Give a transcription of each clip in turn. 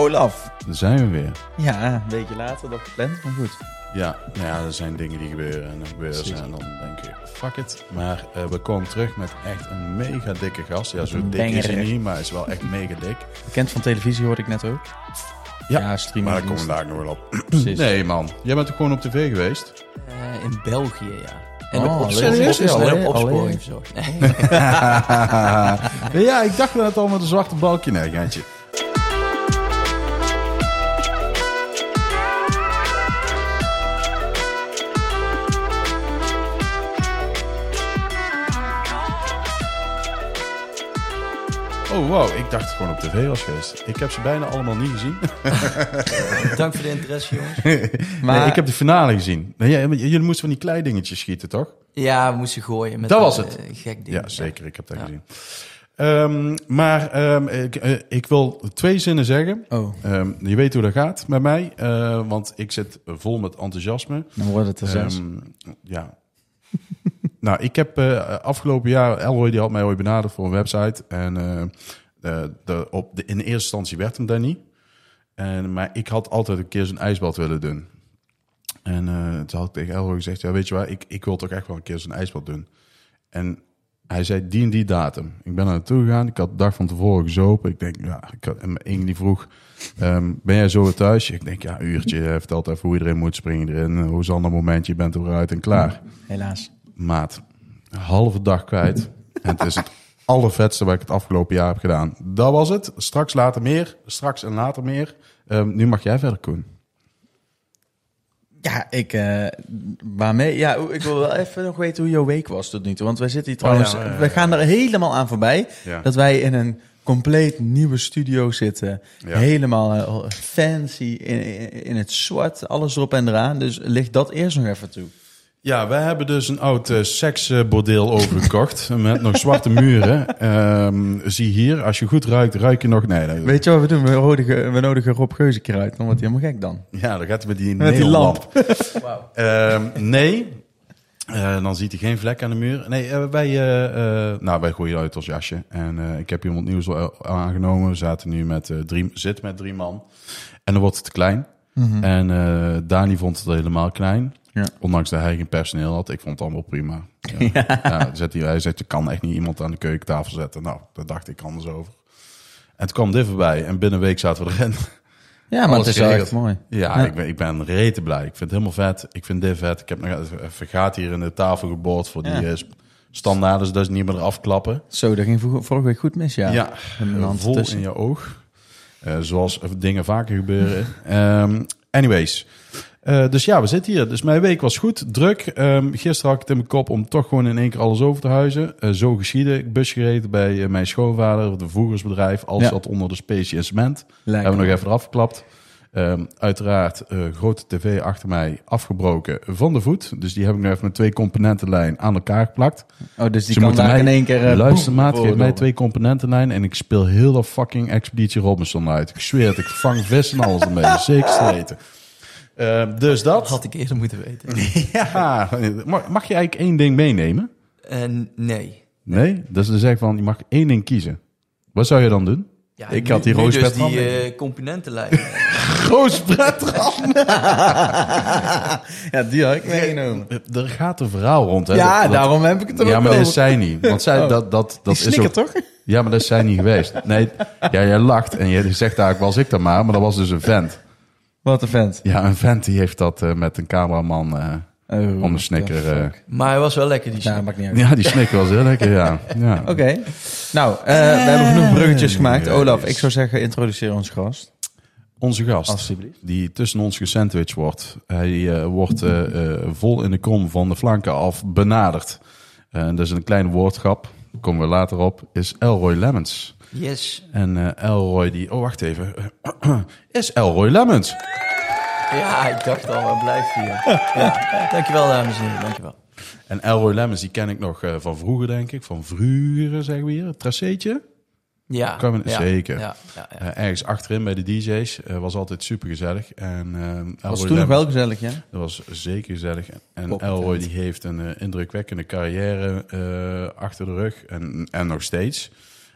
Olaf. Daar zijn we weer. Ja, een beetje later dan gepland, maar goed. Ja, nou ja, er zijn dingen die gebeuren en dan gebeuren ze en dan denk je, fuck it. Maar eh, we komen terug met echt een mega dikke gast. Ja, zo dik is hij niet, maar hij is wel echt mega dik. Bekend van televisie hoorde ik net ook. Ja, streamen. Maar daar komen we daar nog wel op. Precies. Nee man, jij bent toch gewoon op tv geweest? Eh, in België, ja. En Oh, op, serieus? Is het Alleen al, op opsporing verzorgd. Ja, ik dacht net al met een zwarte balkje. Nee, geintje. Oh wow, ik dacht het gewoon op tv was geweest. Ik heb ze bijna allemaal niet gezien. Dank voor de interesse, jongens. Maar nee, ik heb de finale gezien. Nee, jullie moesten van die kleidingetjes schieten, toch? Ja, we moesten gooien met Dat een, was het. eh, gek ding. Ja, zeker. Ik heb dat Ja. gezien. Ehm, maar ehm, ik, eh, ik wil twee zinnen zeggen. Oh, Ehm, je weet hoe dat gaat met mij, eh, want ik zit vol met enthousiasme. dan wordt het er zes. Ehm, ja. nou, ik heb eh, afgelopen jaar, Elroy die had mij ooit benaderd voor een website. En eh, op de, in eerste instantie werd hem daar niet. En, maar ik had altijd een keer zo'n ijsbad willen doen. En eh, toen had ik tegen Elroy gezegd, ja weet je waar, ik, ik wil toch echt wel een keer zo'n ijsbad doen. En hij zei die en die datum. Ik ben er naartoe gegaan. Ik had de dag van tevoren gezopen. Ik denk, ja, ik had, en Inge die vroeg, ehm, ben jij zo thuis? Ik denk, ja, uurtje. Vertelt even hoe iedereen moet springen erin. Hoe een ander momentje, je bent er weer uit en klaar. Helaas. Maat, een halve dag kwijt. en het is het allervetste wat ik het afgelopen jaar heb gedaan. Dat was het. Straks later meer. Straks en later meer. Ehm, nu mag jij verder, Koen. Ja, ik, eh waarmee? Ja, ik wil wel even nog weten hoe jouw week was tot nu toe. Want wij zitten hier trouwens, ja, ja, ja. we gaan er helemaal aan voorbij. Ja. Dat wij in een compleet nieuwe studio zitten. Ja. Helemaal eh, fancy, in, in, in het zwart, alles erop en eraan. Dus ligt dat eerst nog even toe. Ja, wij hebben dus een oud eh, seksbordeel overgekocht. met nog zwarte muren. Ehm, zie hier, als je goed ruikt, ruik je nog... Nee. Weet je wat we doen? We nodigen, we nodigen Rob Geuze een keer uit. Dan wordt hij helemaal gek dan. Ja, dan gaat hij met die Met die neonlamp. Wauw. Ehm, nee, Eh, dan ziet hij geen vlek aan de muur. Nee, eh, wij, eh, eh, nou, wij gooien uit ons jasje. En eh, ik heb iemand nieuws wel aangenomen. We zaten nu met, drie, zitten met drie man. En dan wordt het te klein. En eh, Dani vond het helemaal klein. Ja. Ondanks dat hij geen personeel had. Ik vond het allemaal prima. Ja. Ja, zet hij, hij zegt, je kan echt niet iemand aan de keukentafel zetten. Nou, daar dacht ik anders over. En toen kwam dit voorbij. En binnen een week zaten we erin. Ja, maar Alles het is wel echt mooi. Ja, Ja. Ik, ben, ik ben rete blij. Ik vind het helemaal vet. Ik vind dit vet. Ik heb nog even gaat hier in de tafel geboord voor die eh, standaarden, zodat ze niet meer eraf klappen. Zo, dat ging vor- vorige week goed mis, ja. Een eh, vol tussen. in je oog. Eh, zoals dingen vaker gebeuren. Ehm, anyways. Eh, dus ja, we zitten hier. Dus mijn week was goed, druk. Ehm, gisteren had ik het in mijn kop om toch gewoon in één keer alles over te huizen. Eh, zo geschieden. Ik bus gereden bij eh, mijn schoonvader, de voegersbedrijf. Alles Ja. zat onder de specie en cement. Lekker. Hebben we nog even eraf geklapt. Ehm, uiteraard grote tv achter mij afgebroken van de voet. Dus die heb ik nu even met twee componentenlijn aan elkaar geplakt. Oh, dus die Ze kan daar mij- in één keer... Luister maat, geef mij twee componentenlijn en ik speel heel de fucking Expeditie Robinson uit. Ik zweer het, ik vang vis en alles ermee. Zeker te Ehm, dus Dat dat. had ik eerder moeten weten. Ja, mag, je eigenlijk één ding meenemen? En nee. Nee? Dus dan zeg ik van, je mag één ding kiezen. Wat zou je dan doen? Ja, Ik nu- had die nu dus die eh, componentenlijn. Roosbretram! ja, die had ik meegenomen. Er gaat een verhaal rond, hè? Ja, Dat- daarom heb ik het er Ja, maar dat over. is zij niet. Want zij, Oh. dat, dat, dat Die is snikker ook... toch? Ja, maar dat is zij niet geweest. Nee, ja, jij lacht en je zegt eigenlijk, was ik dan maar. Maar dat was dus een vent. Wat een vent. Ja, een vent die heeft dat eh, met een cameraman eh, Oh, om de snikker... eh, maar hij was wel lekker, die Ja, niet uit. ja, die snikker was heel lekker, ja. ja. Oké. Nou, eh, we hebben genoeg bruggetjes gemaakt. Yes. Olaf, ik zou zeggen, introduceer ons gast. Onze gast, Alsjeblieft. die tussen ons gesandwiched wordt. Hij eh, wordt vol in de kom van de flanken af benaderd. Dat is een kleine woordgrap, daar komen we later op, is Elroy Lemmens. Yes. En eh, Elroy die... Oh, wacht even. is Elroy Lemmens. Ja, ik dacht al, waar blijft hij? Ja. Dankjewel, dames en heren. Dankjewel. En Elroy Lemmens, die ken ik nog eh, van vroeger, denk ik. Van vroeger, zeggen we hier. Het traceetje. Ja. Ja, zeker. Ja, ja, ja. Eh, ergens achterin bij de DJ's. was altijd super gezellig. En, Elroy Was toen nog wel gezellig, ja? Dat was zeker gezellig. En. Elroy die heeft een indrukwekkende carrière achter de rug. En, en nog steeds.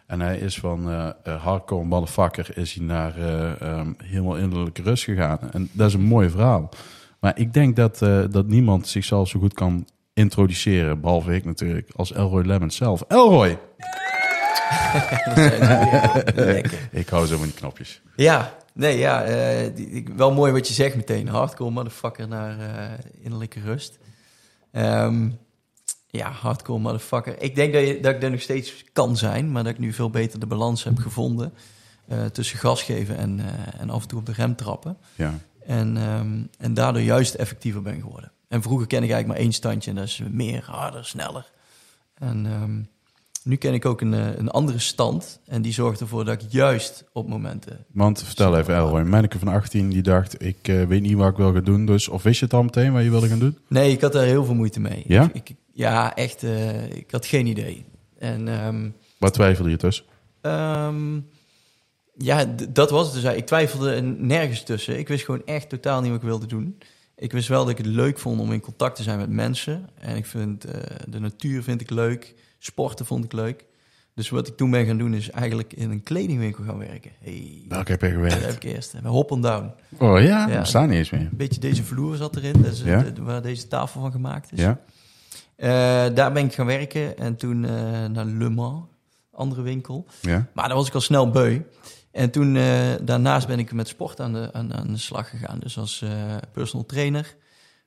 En hij is van eh, eh, hardcore motherfucker is hij naar eh, ehm, helemaal innerlijke rust gegaan. En dat is een mooi verhaal. Maar ik denk dat, dat niemand zichzelf zo goed kan introduceren, behalve ik natuurlijk, als Elroy Lemmens zelf. Elroy! Ik hou zo van die knopjes. Ja, nee, ja. die- wel mooi wat je zegt meteen. Hardcore motherfucker naar innerlijke rust. Ehm, ja, hardcore motherfucker. Ik denk dat, je, dat ik er nog steeds kan zijn, maar dat ik nu veel beter de balans heb gevonden eh, tussen gas geven en, eh, en af en toe op de rem trappen. Ja. En, ehm, en daardoor juist effectiever ben geworden. En vroeger ken ik eigenlijk maar één standje en dat is meer, harder, sneller. En ehm, nu ken ik ook een, eh, een andere stand en die zorgt ervoor dat ik juist op momenten Want vertel even, Elroy. Manneke van 18 die dacht, ik weet niet wat ik wil gaan doen. Dus, of wist je het al meteen wat je wilde gaan doen? Nee, ik had daar heel veel moeite mee. Ja? Ik, ik- ja, echt. eh, ik had geen idee. En ehm, Wat twijfelde je tussen? ehm, ja, dat was het dus. Ik twijfelde nergens tussen. Ik wist gewoon echt totaal niet wat ik wilde doen. Ik wist wel dat ik het leuk vond om in contact te zijn met mensen. En ik vind eh, de natuur vind ik leuk. Sporten vond ik leuk. Dus wat ik toen ben gaan doen is eigenlijk in een kledingwinkel gaan werken. Hey, Welke heb je dat gewerkt? heb ik eerst. Bij Hop and Down. Oh ja, Ja. we staan niet eens meer. Een beetje deze vloer zat erin. Dat is Ja. de- waar deze tafel van gemaakt is. Ja? Eh, daar ben ik gaan werken en toen eh, naar Le Mans, andere winkel. Ja? Maar daar was ik al snel beu. En toen, eh, daarnaast ben ik met sport aan de, aan, aan de slag gegaan. Dus als personal trainer.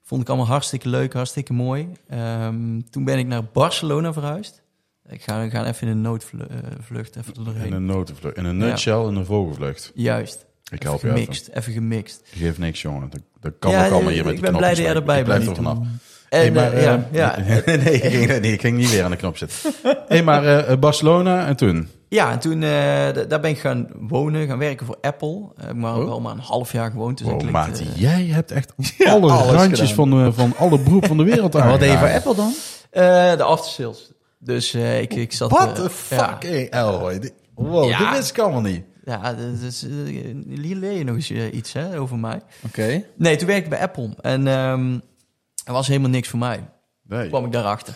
Vond ik allemaal hartstikke leuk, hartstikke mooi. Ehm, toen ben ik naar Barcelona verhuisd. Ik ga, we gaan even in een noodvlucht even doorheen. In een notenvlucht. In een nutshell, in een vogelvlucht. Juist. Ik Even help je even. gemixt, even gemixt. Je geeft niks, jongen. Dat, dat kan Ja, ook allemaal hier ik met die ben blij dat jij erbij Ik blijf bent er vanaf. En, Hey, maar, eh, ja, eh, ja. nee, ik ging, nee, ik ging niet weer aan de knop zitten. hey, maar eh, Barcelona en toen? Ja, en toen daar ben ik gaan wonen, gaan werken voor Apple. Heb ik maar Oh. wel maar een half jaar gewoond. Dus Wow, klinkt, maat, jij hebt echt alle randjes gedaan. van, van alle beroepen van de wereld Maar wat deed je voor. Apple dan? de aftersales. Dus ik, ik zat... What the fuck, Ja, hey, Wow, Ja. dit wist ik allemaal niet. ja dus, hier leer je nog eens iets hè, over mij. Oké. Nee, toen werkte ik bij Apple. En ehm er was helemaal niks voor mij. Nee. kwam ik daarachter.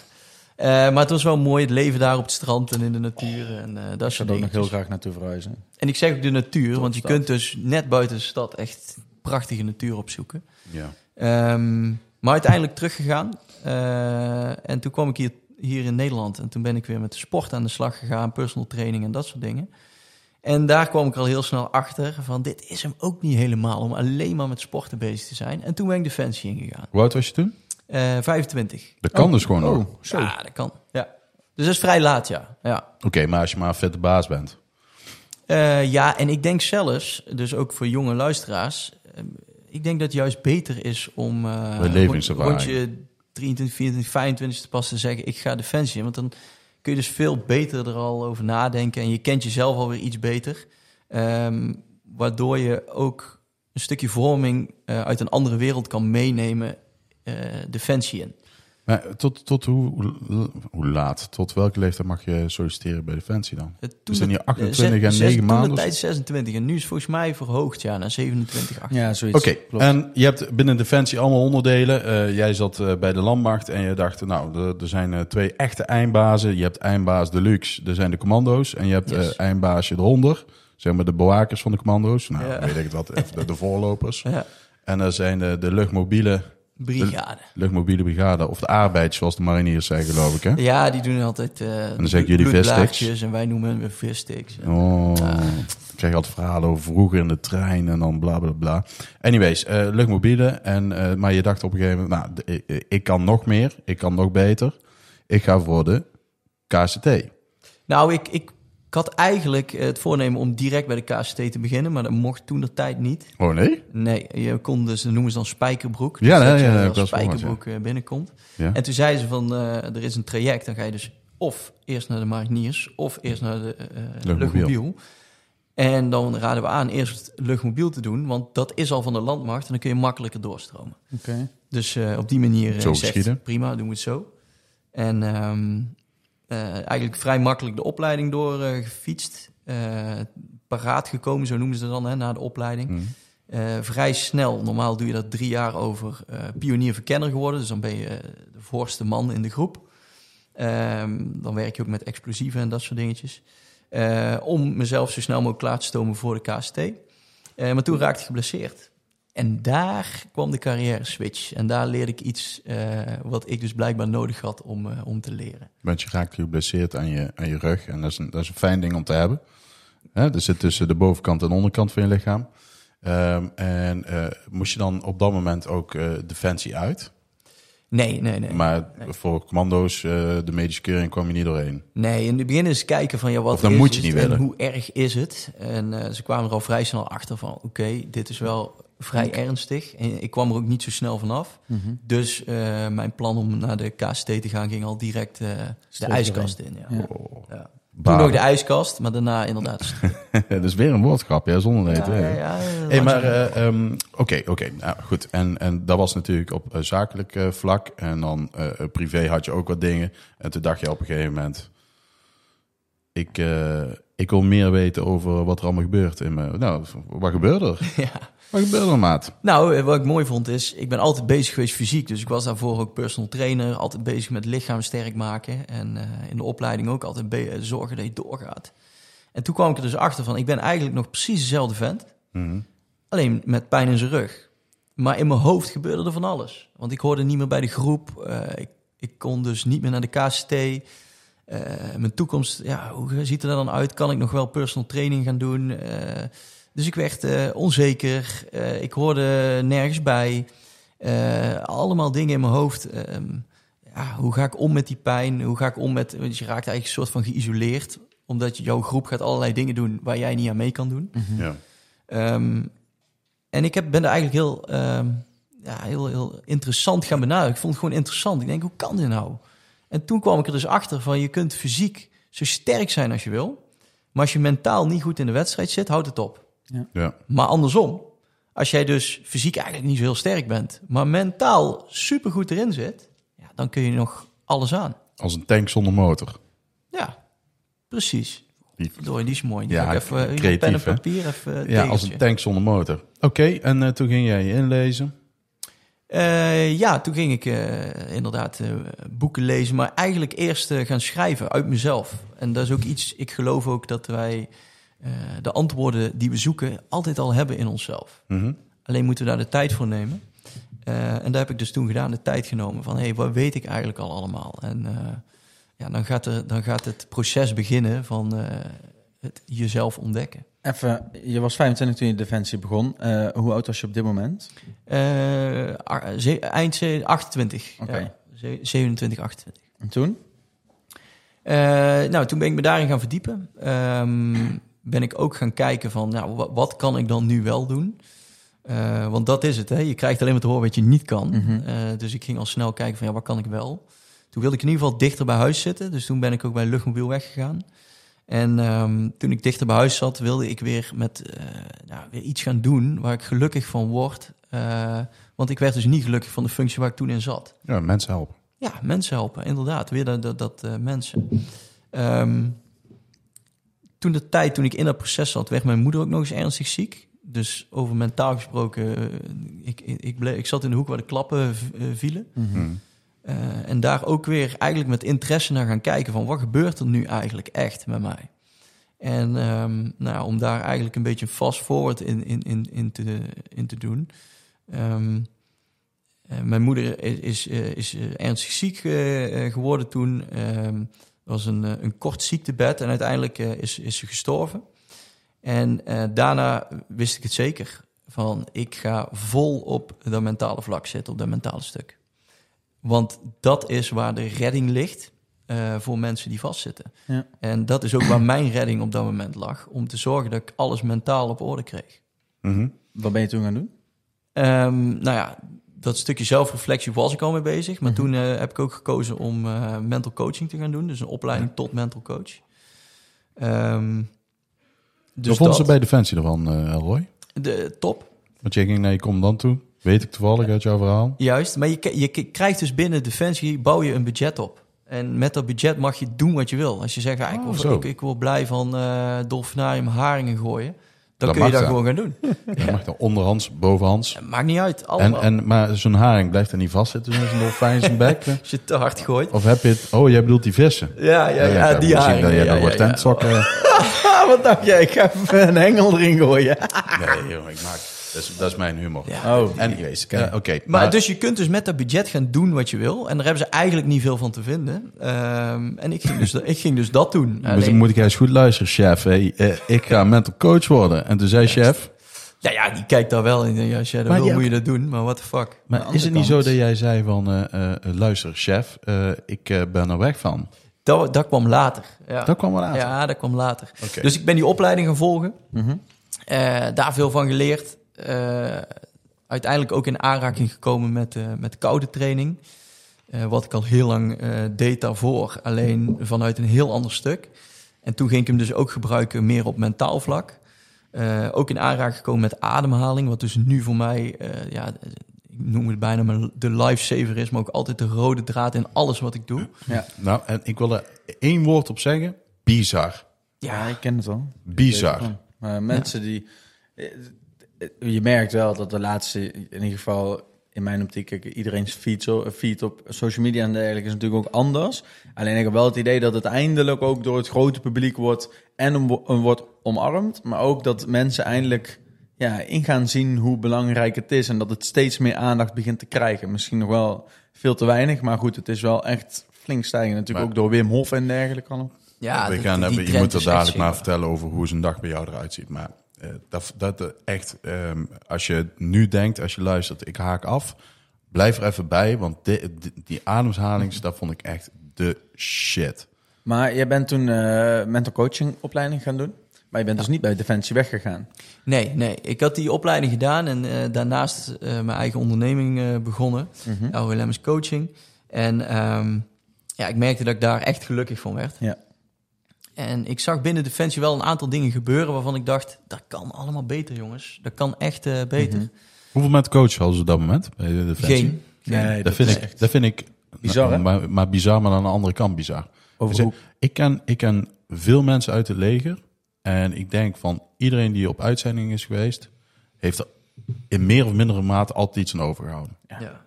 Eh, maar het was wel mooi, het leven daar op het strand en in de natuur en eh dat Ik zou ook nog heel graag naartoe verhuizen. En ik zeg ook de natuur, want je stad. kunt dus net buiten de stad echt prachtige natuur opzoeken. Ja. Ehm, maar uiteindelijk teruggegaan. Eh, en toen kwam ik hier, hier in Nederland. En toen ben ik weer met de sport aan de slag gegaan. Personal training en dat soort dingen. En daar kwam ik al heel snel achter van... dit is hem ook niet helemaal om alleen maar met sporten bezig te zijn. En toen ben ik Defensie ingegaan. Hoe oud was je toen? Eh 25. Dat kan Oh. dus gewoon. Oh, zo. Ja, dat kan. Ja. Dus dat is vrij laat, ja. ja. Oké, maar als je maar een vette baas bent. Eh, ja, en ik denk zelfs, dus ook voor jonge luisteraars... eh, ik denk dat het juist beter is om... eh, Bij levenservaring. Rond je 23, 24, 25 te pas te zeggen... ik ga defensie in. Want dan kun je dus veel beter er al over nadenken... en je kent jezelf alweer iets beter. Ehm, waardoor je ook een stukje vorming eh, uit een andere wereld kan meenemen... eh, defensie in. Maar tot, tot hoe, laat? Tot welke leeftijd mag je solliciteren bij Defensie dan? We zijn hier 28 eh, en zes- 9 toen maanden. de tijd 26 en nu is het volgens mij verhoogd ja, naar 27, 28. Ja, zoiets. Oké, en je hebt binnen Defensie allemaal onderdelen. Eh, jij zat eh, bij de landmacht en je dacht, nou, er, zijn eh, twee echte eindbazen. Je hebt eindbaas Deluxe, er zijn de commando's. En je hebt Yes. eindbaasje eronder, zeg maar de bewakers van de commando's. Nou, Ja. weet ik het wat, de, de voorlopers. Ja, En er zijn de, de luchtmobiele, brigade. luchtmobiele brigade, of de arbeid, zoals de mariniers zeggen, geloof ik, hè? Ja, die doen altijd eh dan zeggen jullie vissticks. en wij noemen hem weer vissticks. Oh, ik krijg altijd verhalen over vroeger in de trein en dan bla bla bla. Anyways, eh, luchtmobiele. En, eh, maar je dacht op een gegeven moment, nou, ik kan nog meer, ik kan nog beter. Ik ga voor de KCT. Nou, ik, ik, ik had eigenlijk het voornemen om direct bij de KCT te beginnen, maar dat mocht toen de tijd niet. Oh nee? Nee, je kon dus, dat noemen ze dan spijkerbroek. Ja, Dus nee, dat je ja, heb ik als spijkerbroek eh, binnenkomt. Ja. En toen zeiden ze van, eh, er is een traject, dan ga je dus of eerst naar de mariniers, of eerst naar de eh, Luchtmobiel. luchtmobiel. En dan raden we aan eerst luchtmobiel te doen, want dat is al van de landmacht en dan kun je makkelijker doorstromen. Oké. Dus eh, op die manier eh, Zo zegt, prima, doen we het zo. En ehm, eh, eigenlijk vrij makkelijk de opleiding door eh, gefietst. Eh, paraat gekomen, zo noemen ze het dan, hè, na de opleiding. Hm. Eh, vrij snel, normaal doe je dat drie jaar over, eh pionier-verkenner geworden. Dus dan ben je eh, de voorste man in de groep. Ehm, dan werk je ook met explosieven en dat soort dingetjes. Eh, om mezelf zo snel mogelijk klaar te stomen voor de KST. Eh, maar toen raakte ik geblesseerd. En daar kwam de carrière switch. En daar leerde ik iets eh, wat ik dus blijkbaar nodig had om, eh, om te leren. Want je raakt geblesseerd aan je, aan je rug. En dat is, een, dat is een fijn ding om te hebben. Hè, dat zit tussen de bovenkant en de onderkant van je lichaam. Ehm, en eh, moest je dan op dat moment ook defensie uit? Nee, nee, nee. Maar voor commando's, de medische keuring kwam je niet doorheen. Nee, in het begin is kijken van ja, wat Of dan is moet je het niet en willen. hoe erg is het? En ze kwamen er al vrij snel achter van oké, dit is wel vrij ernstig. En ik kwam er ook niet zo snel vanaf. Dus eh, mijn plan om naar de KST te gaan ging al direct eh, de ijskast in. Ja. Ja. Oh, Ja. Toen nog de ijskast, maar daarna inderdaad. dat is weer een woordgrap, ja, zonder het Ja, ja, ja, Hey, maar eh, ehm, oké, oké, nou, goed. En, en dat was natuurlijk op zakelijk vlak. En dan eh, privé had je ook wat dingen. En toen dacht je op een gegeven moment... Ik, eh, ik wil meer weten over wat er allemaal gebeurt. In mijn, nou, wat gebeurde er? ja. Wat gebeurde er, maat? Nou, eh, wat ik mooi vond is, ik ben altijd bezig geweest fysiek. Dus ik was daarvoor ook personal trainer, altijd bezig met lichaam sterk maken. En eh, in de opleiding ook altijd eh, zorgen dat je doorgaat. En toen kwam ik er dus achter van, ik ben eigenlijk nog precies dezelfde vent. Mhm. Alleen met pijn in zijn rug. Maar in mijn hoofd gebeurde er van alles. Want ik hoorde niet meer bij de groep. ik, ik kon dus niet meer naar de KCT. Eh, mijn toekomst, ja, hoe ziet er dan uit? Kan ik nog wel personal training gaan doen? Eh, dus ik werd eh, onzeker. Eh, ik hoorde nergens bij. Eh, allemaal dingen in mijn hoofd. Ehm, ja, hoe ga ik om met die pijn? Hoe ga ik om met... Want je raakt eigenlijk een soort van geïsoleerd. Omdat jouw groep gaat allerlei dingen doen waar jij niet aan mee kan doen. Ja. Ehm, en ik heb, ben er eigenlijk heel, ehm, ja, heel, heel interessant gaan benaderen. Ik vond het gewoon interessant. Ik denk, hoe kan dit nou? En toen kwam ik er dus achter van, je kunt fysiek zo sterk zijn als je wil. Maar als je mentaal niet goed in de wedstrijd zit, houdt het op. ja. Maar andersom, als jij dus fysiek eigenlijk niet zo heel sterk bent, maar mentaal supergoed erin zit, ja, dan kun je nog alles aan. Als een tank zonder motor. Ja, precies. Die- Door die is mooi. Die Ja, even, creatief, pen en papier even Ja, tegeltje. als een tank zonder motor. Oké, en eh, toen ging jij je inlezen. Eh, ja, toen ging ik eh, inderdaad eh, boeken lezen, maar eigenlijk eerst gaan schrijven uit mezelf. En dat is ook iets, ik geloof ook dat wij de antwoorden die we zoeken altijd al hebben in onszelf. Mhm. Alleen moeten we daar de tijd voor nemen. En daar heb ik dus toen gedaan, de tijd genomen van hé, hey, wat weet ik eigenlijk al allemaal? En ja, dan gaat, er, dan gaat het proces beginnen van het jezelf ontdekken. Even, je was 25 toen je Defensie begon. Eh, hoe oud was je op dit moment? Ze- eind ze- 28. Oké. Ja, ze- 27, 28. En toen? Eh, nou, toen ben ik me daarin gaan verdiepen. Ehm, ben ik ook gaan kijken van, nou, wat, wat kan ik dan nu wel doen? Want dat is het, hè? je krijgt alleen maar te horen wat je niet kan. Mhm. Dus ik ging al snel kijken van, ja, wat kan ik wel? Toen wilde ik in ieder geval dichter bij huis zitten. Dus toen ben ik ook bij Luchtmobiel weggegaan. En ehm, toen ik dichter bij huis zat, wilde ik weer met eh, nou, weer iets gaan doen waar ik gelukkig van word. Eh, want ik werd dus niet gelukkig van de functie waar ik toen in zat. Ja, mensen helpen. Ja, mensen helpen, inderdaad. Weer dat, dat, dat eh, mensen. Ehm, toen de tijd, toen ik in dat proces zat, werd mijn moeder ook nog eens ernstig ziek. Dus over mentaal gesproken, ik, ik, ik, bleef, ik zat in de hoek waar de klappen vielen. Eh, en daar ook weer eigenlijk met interesse naar gaan kijken van wat gebeurt er nu eigenlijk echt met mij. En ehm, nou, om daar eigenlijk een beetje fast forward in, in, in, in, te, in te doen. Ehm, eh, mijn moeder is, is, eh, is ernstig ziek geworden toen. Ehm, Het was een, een kort ziektebed en uiteindelijk is, is ze gestorven. En daarna wist ik het zeker. Van ik ga vol op dat mentale vlak zitten, op dat mentale stuk. Want dat is waar de redding ligt eh, voor mensen die vastzitten. Ja. En dat is ook waar mijn redding op dat moment lag. Om te zorgen dat ik alles mentaal op orde kreeg. Mhm. Wat ben je toen gaan doen? Ehm, nou ja, dat stukje zelfreflectie was ik al mee bezig. Maar Mhm. toen eh, heb ik ook gekozen om eh, mental coaching te gaan doen. Dus een opleiding tot mental coach. Ehm dus Wat vonden ze bij Defensie ervan, eh Roy? de top. Want jij ging naar je commandant toe. Weet ik toevallig uit jouw verhaal. Juist, maar je, je krijgt dus binnen Defensie, bouw je een budget op. En met dat budget mag je doen wat je wil. Als je zegt, ja, ik, Oh, wil, ik, ik wil blij van eh dolfinarium haringen gooien. dan Dat kun je dat dan. gewoon gaan doen. Je mag dan onderhands, bovenhands. Maakt niet uit, En, allemaal. en, maar zo'n haring blijft er niet vastzitten, zo'n dolfijn in zijn bek. Als je het te hard gooit. Of heb je het... Oh, jij bedoelt die vissen. Ja, ja, ja, heb die haring. dat jij ja, nog ja, wat ja. Ah, dacht jij? Ik ga even een hengel erin gooien. Nee, ik maak... Dat is, dat is mijn humor. Ja. Oh, Anyways, eh, oké. Maar, dus je kunt dus met dat budget gaan doen wat je wil. En daar hebben ze eigenlijk niet veel van te vinden. Ehm, en ik ging, dus, ik ging dus dat doen. Dus Alleen- dan moet ik eens goed luisteren, chef. Hey, eh, ik ga mental coach worden. En toen zei chef... ja, ja, die kijkt daar wel in. Ja, als jij dat Maar wil, moet je dat doen. Maar what the fuck. Maar is het niet zo dat jij zei van... eh, eh, luister, chef, eh, ik ben er weg van. Dat, dat kwam later. Ja. Dat kwam aan. Ja, dat kwam later. Oké. Dus ik ben die opleiding gaan volgen. Mhm. Eh, daar veel van geleerd. Eh, uiteindelijk ook in aanraking gekomen met, eh, met koude training. Eh, wat ik al heel lang eh, deed daarvoor. Alleen vanuit een heel ander stuk. En toen ging ik hem dus ook gebruiken meer op mentaal vlak. Eh, ook in aanraking gekomen met ademhaling. Wat dus nu voor mij, eh, ja, ik noem het bijna mijn- de lifesaver is. Maar ook altijd de rode draad in alles wat ik doe. Ja. Nou, en ik wil er één woord op zeggen. Bizar. ja, ik ken het al. Bizar. Maar mensen die... Je merkt wel dat de laatste, in ieder geval in mijn optiek, iedereen's feed, zo, feed op social media en dergelijke is natuurlijk ook anders. Alleen ik heb wel het idee dat het eindelijk ook door het grote publiek wordt en om- om- wordt omarmd. Maar ook dat mensen eindelijk ja, in gaan zien hoe belangrijk het is. En dat het steeds meer aandacht begint te krijgen. Misschien nog wel veel te weinig, maar goed, het is wel echt flink stijgen. Natuurlijk Maar- ook door Wim Hof en dergelijke. al. Ja, we gaan die hebben, je moet er dadelijk maar vertellen over hoe zijn dag bij jou eruit ziet. Maar dat, dat eh, echt, ehm, als je nu denkt, als je luistert, ik haak af, blijf er even bij. Want di- di- die ademhalings, dat vond ik echt de shit. Maar jij bent toen eh mental coaching opleiding gaan doen. Maar je bent dus niet bij Defensie weggegaan. Nee, nee. Ik had die opleiding gedaan en eh, daarnaast eh, mijn eigen onderneming eh, begonnen. LLM's Coaching. En ehm, ja, ik merkte dat ik daar echt gelukkig van werd. Ja. En ik zag binnen Defensie wel een aantal dingen gebeuren waarvan ik dacht, dat kan allemaal beter, jongens. Dat kan echt eh, beter. Mhm. Hoeveel mensen coach hadden ze op dat moment bij de Defensie? Geen. Nee, Dat vind, ik, echt dat vind ik Bizar, nou, maar, maar bizar, maar aan de andere kant bizar. over Dus, hoe- Ik ken, ik ken veel mensen uit het leger. En ik denk van iedereen die op uitzending is geweest, heeft er in meer of mindere mate altijd iets aan overgehouden. Ja.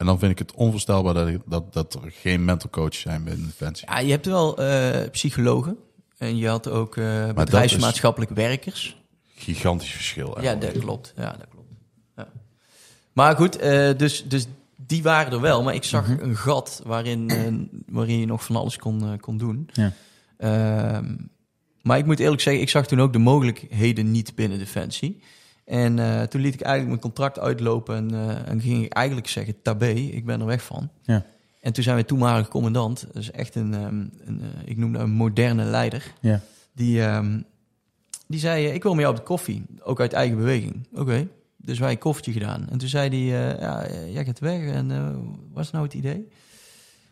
En dan vind ik het onvoorstelbaar dat, dat, dat er geen mental coaches zijn binnen Defensie. ja, je hebt wel eh, psychologen. En je had ook eh dat bedrijfsmaatschappelijk werkers. Gigantisch verschil. hè. Ja, dat klopt. Ja, dat klopt. Ja. Maar goed, eh, dus, dus die waren er wel. Maar ik zag Mhm. een gat waarin, eh, waarin je nog van alles kon, eh, kon doen. Ja. Ehm, maar ik moet eerlijk zeggen, ik zag toen ook de mogelijkheden niet binnen Defensie. En eh, toen liet ik eigenlijk mijn contract uitlopen en, eh, en ging ik eigenlijk zeggen, tabé, ik ben er weg van. Ja. En toen zijn we toenmalig commandant, is echt een, ehm, een eh, ik noem dat een moderne leider. Ja. Die, ehm, die zei, ik wil met jou op de koffie, ook uit eigen beweging. Oké, dus wij een koffietje gedaan. En toen zei hij, ja, jij gaat weg en wat is nou het idee?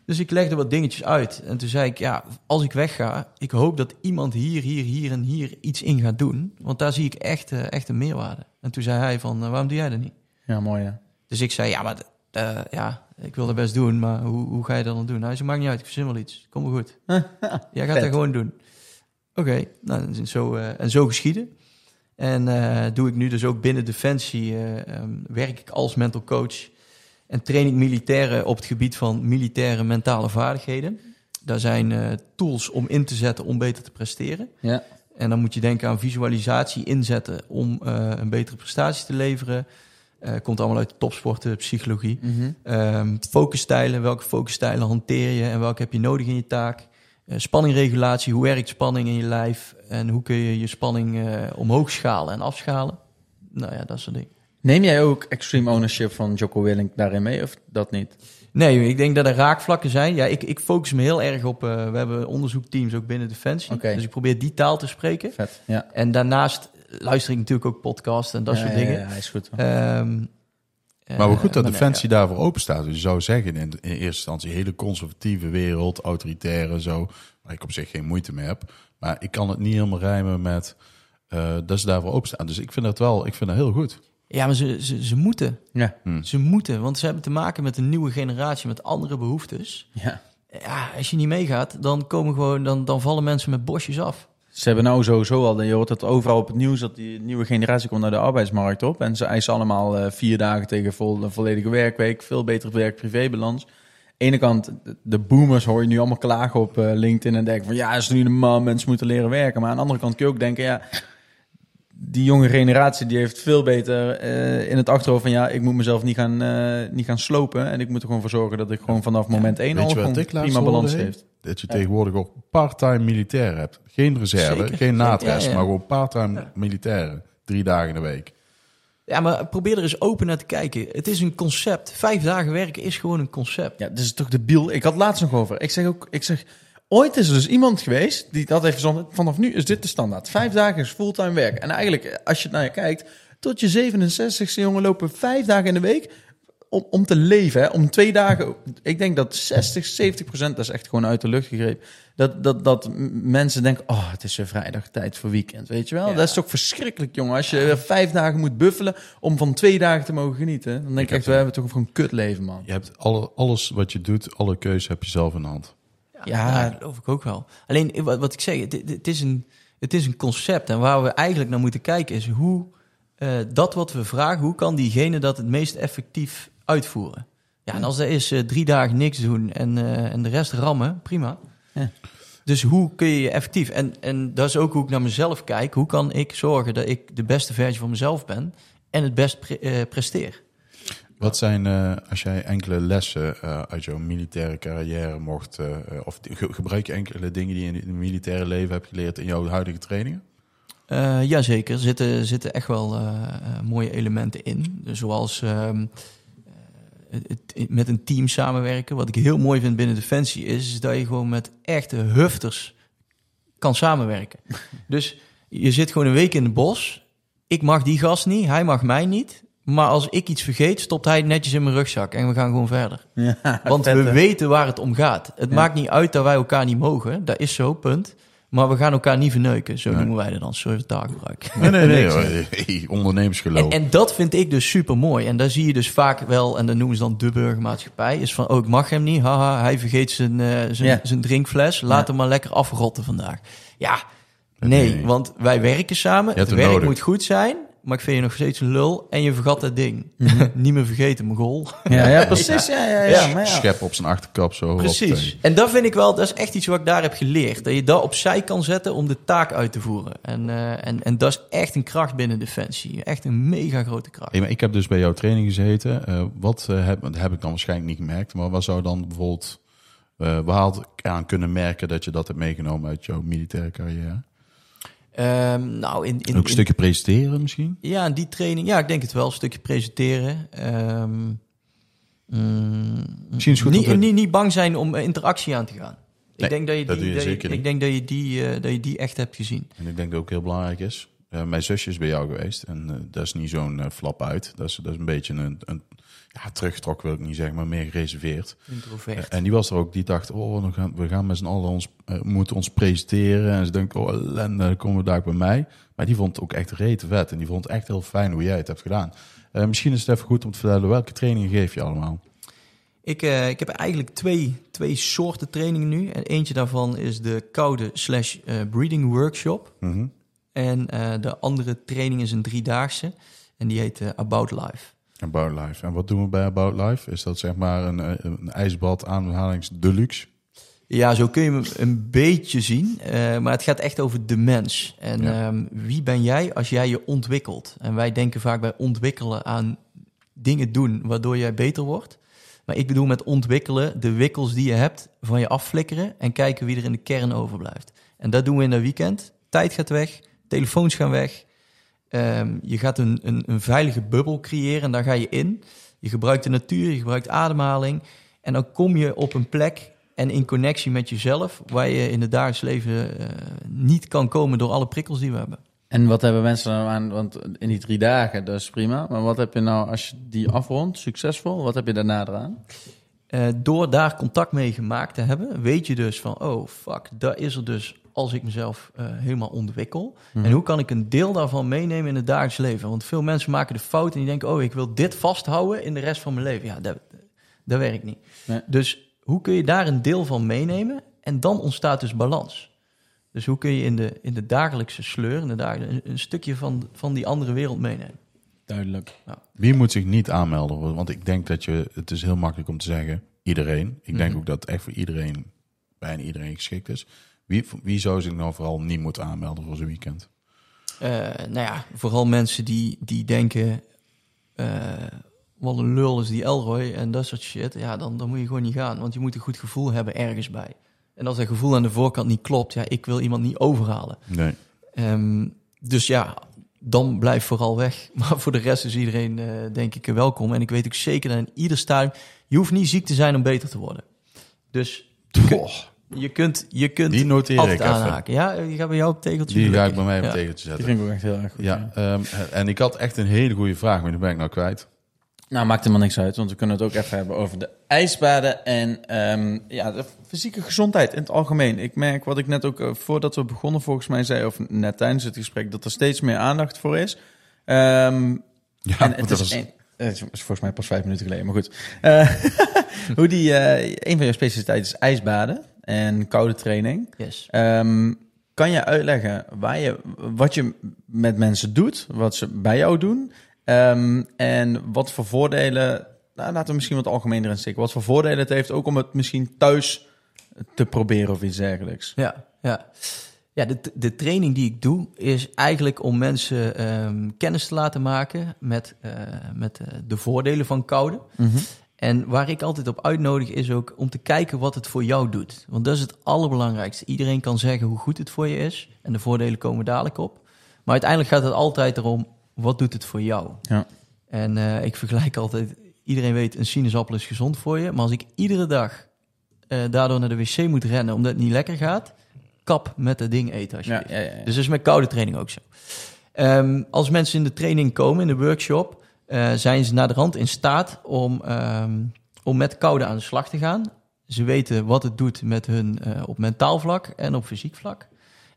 Dus ik legde wat dingetjes uit. En toen zei ik, ja, als ik wegga, ik hoop dat iemand hier, hier, hier en hier iets in gaat doen. Want daar zie ik echt, eh, echt een meerwaarde. En toen zei hij van, eh, waarom doe jij dat niet? ja, mooi ja. Dus ik zei, ja, maar eh, ja, ik wil dat best doen, maar hoe, hoe ga je dat dan doen? Hij zei, maakt niet uit, ik verzin wel iets. Kom maar goed. Jij gaat dat gewoon doen. Oké, nou, en zo, en zo geschieden. En doe ik nu dus ook binnen Defensie, eh, ehm, werk ik als mental coach en train ik militairen op het gebied van militaire mentale vaardigheden. Daar zijn eh, tools om in te zetten om beter te presteren. Ja. En dan moet je denken aan visualisatie inzetten om eh, een betere prestatie te leveren. Eh, komt allemaal uit topsporten, psychologie. Mhm. Ehm focusstijlen, welke focusstijlen hanteer je en welke heb je nodig in je taak? Spanningregulatie, hoe werkt spanning in je lijf en hoe kun je je spanning omhoog schalen en afschalen? Nou ja, dat soort dingen. Neem jij ook extreme ownership van Jocko Willink daarin mee of dat niet? Nee, ik denk dat er raakvlakken zijn. Ja, ik, ik focus me heel erg op. eh, we hebben onderzoekteams ook binnen Defensie. Dus ik probeer die taal te spreken. Vet. Ja. En daarnaast luister ik natuurlijk ook podcasts en dat Ja, soort dingen. Ja, is goed. Ehm, Maar wel eh, goed dat nee, Defensie daarvoor open staat. Dus je zou zeggen in, in eerste instantie hele conservatieve wereld, autoritaire zo, waar ik op zich geen moeite mee heb. Maar ik kan het niet helemaal rijmen met eh, dat ze daarvoor open staan. Dus ik vind dat wel, ik vind dat heel goed. Ja, maar ze, ze, ze moeten. Ja. Ze moeten, want ze hebben te maken met een nieuwe generatie met andere behoeftes. Ja. Ja, als je niet meegaat, dan komen gewoon, dan, dan vallen mensen met bosjes af. Ze hebben nou sowieso al, je hoort het overal op het nieuws, dat die nieuwe generatie komt naar de arbeidsmarkt op. En ze eisen allemaal eh, vier dagen tegen vol, een volledige werkweek, veel betere werk-privébalans. ene kant, de boomers hoor je nu allemaal klagen op eh, LinkedIn en denken van ja, is nu de man, mensen moeten leren werken. Maar aan de andere kant kun je ook denken, ja, die jonge generatie die heeft veel beter eh, in het achterhoofd van ja, ik moet mezelf niet gaan, eh, niet gaan slopen. En ik moet er gewoon voor zorgen dat ik gewoon vanaf moment één Weet al gewoon prima balans heeft. Dat je tegenwoordig ook part-time militair hebt. Geen reserve, Zeker. geen naadrest, Ja, ja. maar gewoon part-time militairen. Drie dagen in de week. Ja, maar probeer er eens open naar te kijken. Het is een concept. Vijf dagen werken is gewoon een concept. Ja, dit is toch de biel. Ik had laatst nog over. Ik zeg ook, ik zeg, ooit is er dus iemand geweest die dat heeft verzonnen. Vanaf nu is dit de standaard. Vijf dagen is fulltime werk. En eigenlijk, als je naar je kijkt, tot je 67ste jongen lopen vijf dagen in de week om, om te leven. Hè? Om twee dagen. Ik denk dat 60, 70 procent, dat is echt gewoon uit de lucht gegrepen. Dat, dat, dat mensen denken, oh, het is weer vrijdag, tijd voor weekend. Weet je wel? Ja. Dat is toch verschrikkelijk, jongen. Als je weer vijf dagen moet buffelen om van twee dagen te mogen genieten. Dan denk ik, echt, we hebben toch gewoon een kut leven, man. Je hebt alle, alles wat je doet, alle keuze heb je zelf in de hand. Ja. dat geloof ik ook wel. Alleen, eh, wat, wat ik zeg, het, is een, het is een concept. En waar we eigenlijk naar moeten kijken is hoe eh, dat wat we vragen, hoe kan diegene dat het meest effectief uitvoeren? Ja, en als er is eh, drie dagen niks doen en, en de rest rammen, prima. Ja. Dus hoe kun je effectief... En, en dat is ook hoe ik naar mezelf kijk. Hoe kan ik zorgen dat ik de beste versie van mezelf ben en het best pre- presteer? Wat zijn, eh, als jij enkele lessen eh, uit jouw militaire carrière mocht, eh, of ge- gebruik je enkele dingen die je in het militaire leven hebt geleerd in jouw huidige trainingen? Eh jazeker, er zitten, zitten echt wel mooie elementen in. Zoals ehm, eh, het, het- met een team samenwerken. Wat ik heel mooi vind binnen Defensie is, is dat je gewoon met echte hufters kan samenwerken. dus je zit gewoon een week in het bos. Ik mag die gast niet, hij mag mij niet. Maar als ik iets vergeet, stopt hij netjes in mijn rugzak en we gaan gewoon verder. Ja, Want vet, we hè? weten waar het om gaat. Het Ja. maakt niet uit dat wij elkaar niet mogen. Dat is zo, punt. Maar we gaan elkaar niet verneuken. Zo noemen wij dat dan. Sorry voor taalgebruik. Nee, nee, nee. Ondernemersgeloof. En, en dat vind ik dus super mooi. En daar zie je dus vaak wel, en dat noemen ze dan de burgermaatschappij, is van, oh, ik mag hem niet. Haha, hij vergeet zijn, eh, zijn, zijn drinkfles. Laat hem maar lekker afrotten vandaag. Ja, nee, want wij werken samen. Het werk nodig. moet goed zijn. Maar ik vind je nog steeds een lul en je vergat dat ding. niet meer vergeten, mijn goal. Ja, ja, precies. Ja, ja, ja. Ja. Maar ja. Schep op zijn achterkap zo. Precies. En dat vind ik wel, dat is echt iets wat ik daar heb geleerd. Dat je dat opzij kan zetten om de taak uit te voeren. En, eh, en, en dat is echt een kracht binnen Defensie. Echt een mega grote kracht. Hey, maar ik heb dus bij jouw training gezeten. Eh, wat eh, heb, dat heb ik dan waarschijnlijk niet gemerkt. Maar wat zou dan bijvoorbeeld... eh waar had ik aan kunnen merken dat je dat hebt meegenomen uit jouw militaire carrière? Ehm, nou, in, in, Ook een stukje presenteren misschien? ja, in die training, ja, ik denk het wel. Een stukje presenteren. Ehm, mm, Misschien is het goed niet, niet, niet bang zijn om eh, interactie aan te gaan. Nee, ik denk dat je die, je dat ik denk dat je die, dat je die echt hebt gezien. En ik denk dat ook heel belangrijk is. Mijn zusje is bij jou geweest. En eh, dat is niet zo'n eh, flap uit. Dat is, dat is een beetje een, een ja, teruggetrokken wil ik niet zeggen, maar meer gereserveerd. Introvert. En die was er ook, die dacht, oh, we gaan, we gaan met z'n allen ons, eh, moeten ons presenteren. En ze denkt, oh, ellende, dan komen we daar bij mij. Maar die vond het ook echt rete vet. En die vond het echt heel fijn hoe jij het hebt gedaan. Eh, misschien is het even goed om te vertellen, welke trainingen geef je allemaal? Ik, eh, ik heb eigenlijk twee, twee soorten trainingen nu. En eentje daarvan is de koude slash eh, breeding workshop. Mhm. En eh, de andere training is een driedaagse. En die heet eh, About Life. About Life. En wat doen we bij About Life? Is dat zeg maar een, eh, een ijsbad aanhalings deluxe? Ja, zo kun je hem een beetje zien. eh, maar het gaat echt over de mens. En Ja. ehm, wie ben jij als jij je ontwikkelt? En wij denken vaak bij ontwikkelen aan dingen doen waardoor jij beter wordt. Maar ik bedoel met ontwikkelen de wikkels die je hebt van je afflikkeren en kijken wie er in de kern overblijft. En dat doen we in dat weekend. Tijd gaat weg, telefoons gaan weg. Ehm, je gaat een, een, een veilige bubbel creëren en daar ga je in. Je gebruikt de natuur, je gebruikt ademhaling. En dan kom je op een plek en in connectie met jezelf, waar je in het dagelijks leven eh, niet kan komen door alle prikkels die we hebben. En wat hebben mensen nou aan? Want in die drie dagen, dat is prima. Maar wat heb je nou als je die afrondt, succesvol? Wat heb je daarna eraan? Eh, door daar contact mee gemaakt te hebben, weet je dus van, oh fuck, dat is er dus als ik mezelf eh, helemaal ontwikkel. En hoe kan ik een deel daarvan meenemen in het dagelijks leven? Want veel mensen maken de fout en die denken, oh, ik wil dit vasthouden in de rest van mijn leven. Ja, dat, dat werkt niet. Nee. Dus hoe kun je daar een deel van meenemen? En dan ontstaat dus balans. Dus hoe kun je in de, in de dagelijkse sleur, in de dagen, een, een stukje van, van die andere wereld meenemen? Duidelijk. Wie moet zich niet aanmelden? Want ik denk dat je, het is heel makkelijk om te zeggen, iedereen. Ik denk Mhm. ook dat het echt voor iedereen, bijna iedereen geschikt is. Wie, wie zou zich nou vooral niet moeten aanmelden voor zo'n weekend? Eh, nou ja, vooral mensen die, die denken, eh, wat een lul is die Elroy en dat soort shit. Ja, dan, dan moet je gewoon niet gaan, want je moet een goed gevoel hebben ergens bij. En als dat gevoel aan de voorkant niet klopt, ja, ik wil iemand niet overhalen. Nee. Ehm, dus ja, dan blijf vooral weg. Maar voor de rest is iedereen, eh, denk ik, welkom. En ik weet ook zeker dat in ieder stadium... Je hoeft niet ziek te zijn om beter te worden. Dus Goh, je kunt, je kunt die noteer ik altijd even. aanhaken. Ja, die gaat bij jou op tegeltje. Die ga ik bij mij op Ja. tegen te Die zetten. vind ik ook echt heel erg goed. Ja, ehm, en ik had echt een hele goede vraag, maar die ben ik nou kwijt. Nou, maakt helemaal niks uit, want we kunnen het ook even hebben over de ijsbaden en ehm, ja, de fysieke gezondheid in het algemeen. Ik merk wat ik net ook eh, voordat we begonnen volgens mij zei, of net tijdens het gesprek, dat er steeds meer aandacht voor is. Ehm, Ja, en het dat is, is, een- het is volgens mij pas vijf minuten geleden, maar goed. Eh, hoe die, eh, een van jouw specialiteiten is ijsbaden en koude training. Yes. Ehm, kan je uitleggen waar je, wat je met mensen doet, wat ze bij jou doen ehm, en wat voor voordelen, nou, laten we misschien wat algemener in steken, wat voor voordelen het heeft ook om het misschien thuis te proberen of iets dergelijks. Ja, ja. Ja, de, de training die ik doe is eigenlijk om mensen ehm, kennis te laten maken met, eh, met eh, de voordelen van koude. En waar ik altijd op uitnodig is ook om te kijken wat het voor jou doet. Want dat is het allerbelangrijkste. Iedereen kan zeggen hoe goed het voor je is. En de voordelen komen dadelijk op. Maar uiteindelijk gaat het altijd erom, wat doet het voor jou? Ja. En eh, ik vergelijk altijd, iedereen weet een sinaasappel is gezond voor je. Maar als ik iedere dag eh, daardoor naar de wc moet rennen omdat het niet lekker gaat, kap met dat ding eten alsjeblieft. ja, ja, ja. Dus dat is met koude training ook zo. Ehm, als mensen in de training komen, in de workshop, eh, zijn ze naar de rand in staat om, ehm, om met koude aan de slag te gaan. Ze weten wat het doet met hun eh, op mentaal vlak en op fysiek vlak.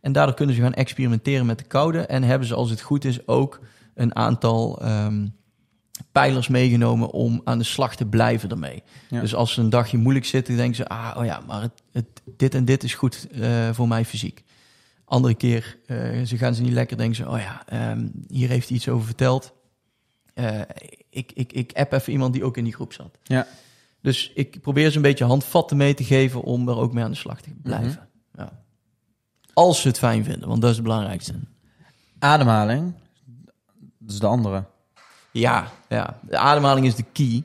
En daardoor kunnen ze gaan experimenteren met de koude. En hebben ze, als het goed is, ook een aantal ehm, pijlers meegenomen om aan de slag te blijven ermee. Ja. Dus als ze een dagje moeilijk zitten, denken ze, ah, oh ja, maar het, het, dit en dit is goed eh, voor mij fysiek. Andere keer, ze gaan ze niet lekker, denken ze, oh ja, ehm, hier heeft hij iets over verteld. Eh, ik, ik, ik app even iemand die ook in die groep zat. Ja. Dus ik probeer ze een beetje handvatten mee te geven om er ook mee aan de slag te blijven. Mhm. ja. Als ze het fijn vinden, want dat is het belangrijkste. Ademhaling, dat is de andere. Ja, ja, de ademhaling is de key.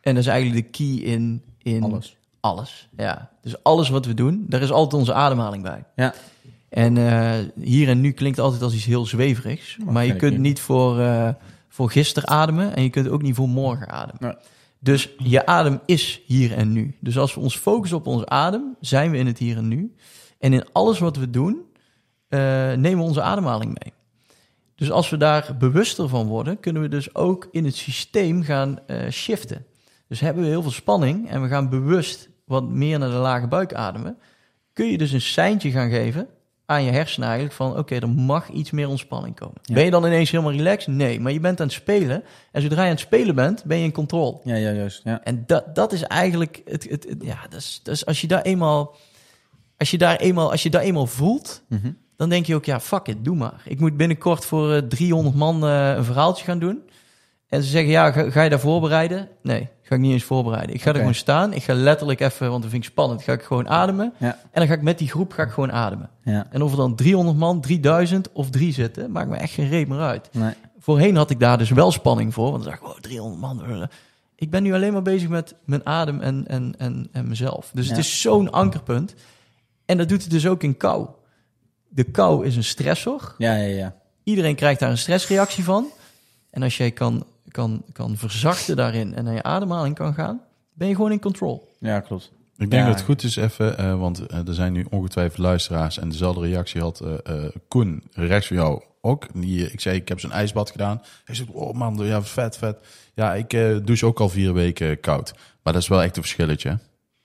En dat is eigenlijk de key in, in Alles. alles. Ja. Dus alles wat we doen, daar is altijd onze ademhaling bij. Ja. En eh, hier en nu klinkt altijd als iets heel zweverigs. Maar Maar je kunt niet. niet voor, eh, voor gisteren ademen en je kunt ook niet voor morgen ademen. Nee. Dus je adem is hier en nu. Dus als we ons focussen op ons adem, zijn we in het hier en nu. En in alles wat we doen, eh, nemen we onze ademhaling mee. Dus als we daar bewuster van worden, kunnen we dus ook in het systeem gaan eh, shiften. Dus hebben we heel veel spanning en we gaan bewust wat meer naar de lage buik ademen, kun je dus een seintje gaan geven aan je hersenen eigenlijk van oké, er mag iets meer ontspanning komen. Ja. Ben je dan ineens helemaal relaxed? Nee, maar je bent aan het spelen en zodra je aan het spelen bent, ben je in controle. Ja, ja, juist. Ja. En dat, dat is eigenlijk het, het, het- ja, dat is, dat is als je daar eenmaal, als je daar eenmaal, als je daar eenmaal voelt, Mhm. dan denk je ook, ja, fuck it, doe maar. Ik moet binnenkort voor eh, 300 man eh, een verhaaltje gaan doen. En ze zeggen, ja, ga, ga je daar voorbereiden? Nee, ga ik niet eens voorbereiden. Ik ga er gewoon staan. Ik ga letterlijk even, want dat vind ik spannend, ga ik gewoon ademen. Ja. En dan ga ik met die groep ga ik gewoon ademen. Ja. En of er dan 300 man, 3000 of drie zitten, maakt me echt geen reet meer uit. Nee. Voorheen had ik daar dus wel spanning voor. Want dan dacht ik, oh, 300 man. eh. Ik ben nu alleen maar bezig met mijn adem en, en, en, en mezelf. Dus het is zo'n ankerpunt. En dat doet het dus ook in kou. De kou is een stressor. Ja, ja, ja. Iedereen krijgt daar een stressreactie van. En als jij kan, kan, kan verzachten daarin en naar je ademhaling kan gaan, ben je gewoon in control. Ja, klopt. Ik denk Ja. dat het goed is even, eh, want eh, er zijn nu ongetwijfeld luisteraars en dezelfde reactie had eh eh, Koen rechts van jou ook. Die, ik zei, ik heb zo'n ijsbad gedaan. Hij zegt, oh man, ja, vet, vet. Ja, ik eh douche ook al vier weken koud. Maar dat is wel echt een verschilletje. hè?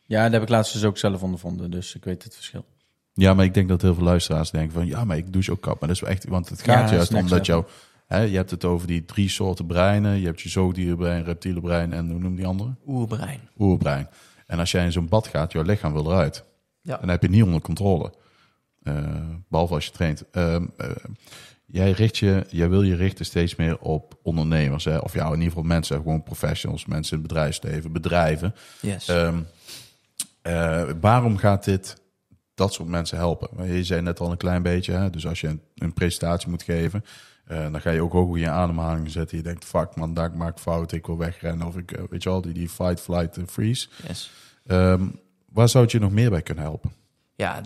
Ja, dat heb ik laatst dus ook zelf ondervonden, dus ik weet het verschil. Ja, maar ik denk dat heel veel luisteraars denken van, ja, maar ik douche ook koud. Maar dat is wel echt, want het gaat juist om next je hebt het over die drie soorten breinen. Je hebt je zoogdierenbrein, reptiele brein en hoe noem die andere? Oerbrein. Oerbrein. En als jij in zo'n bad gaat, jouw lichaam wil eruit. Ja. Dan heb je het niet onder controle. eh, behalve als je traint. Ehm, eh, jij, richt je, jij wil je richten steeds meer op ondernemers. Hè? Of ja, in ieder geval mensen, gewoon professionals, mensen in het bedrijfsleven, bedrijven. Yes. Ehm, eh, waarom gaat dit dat soort mensen helpen? Je zei net al een klein beetje, hè? dus als je een, een presentatie moet geven, eh, dan ga je ook hoog in je ademhaling zetten. Je denkt, fuck man, daar maak ik fout, ik wil wegrennen. Of ik, eh, weet je wel, die, die fight, flight, en freeze. yes. Ehm, waar zou het je nog meer bij kunnen helpen? Ja,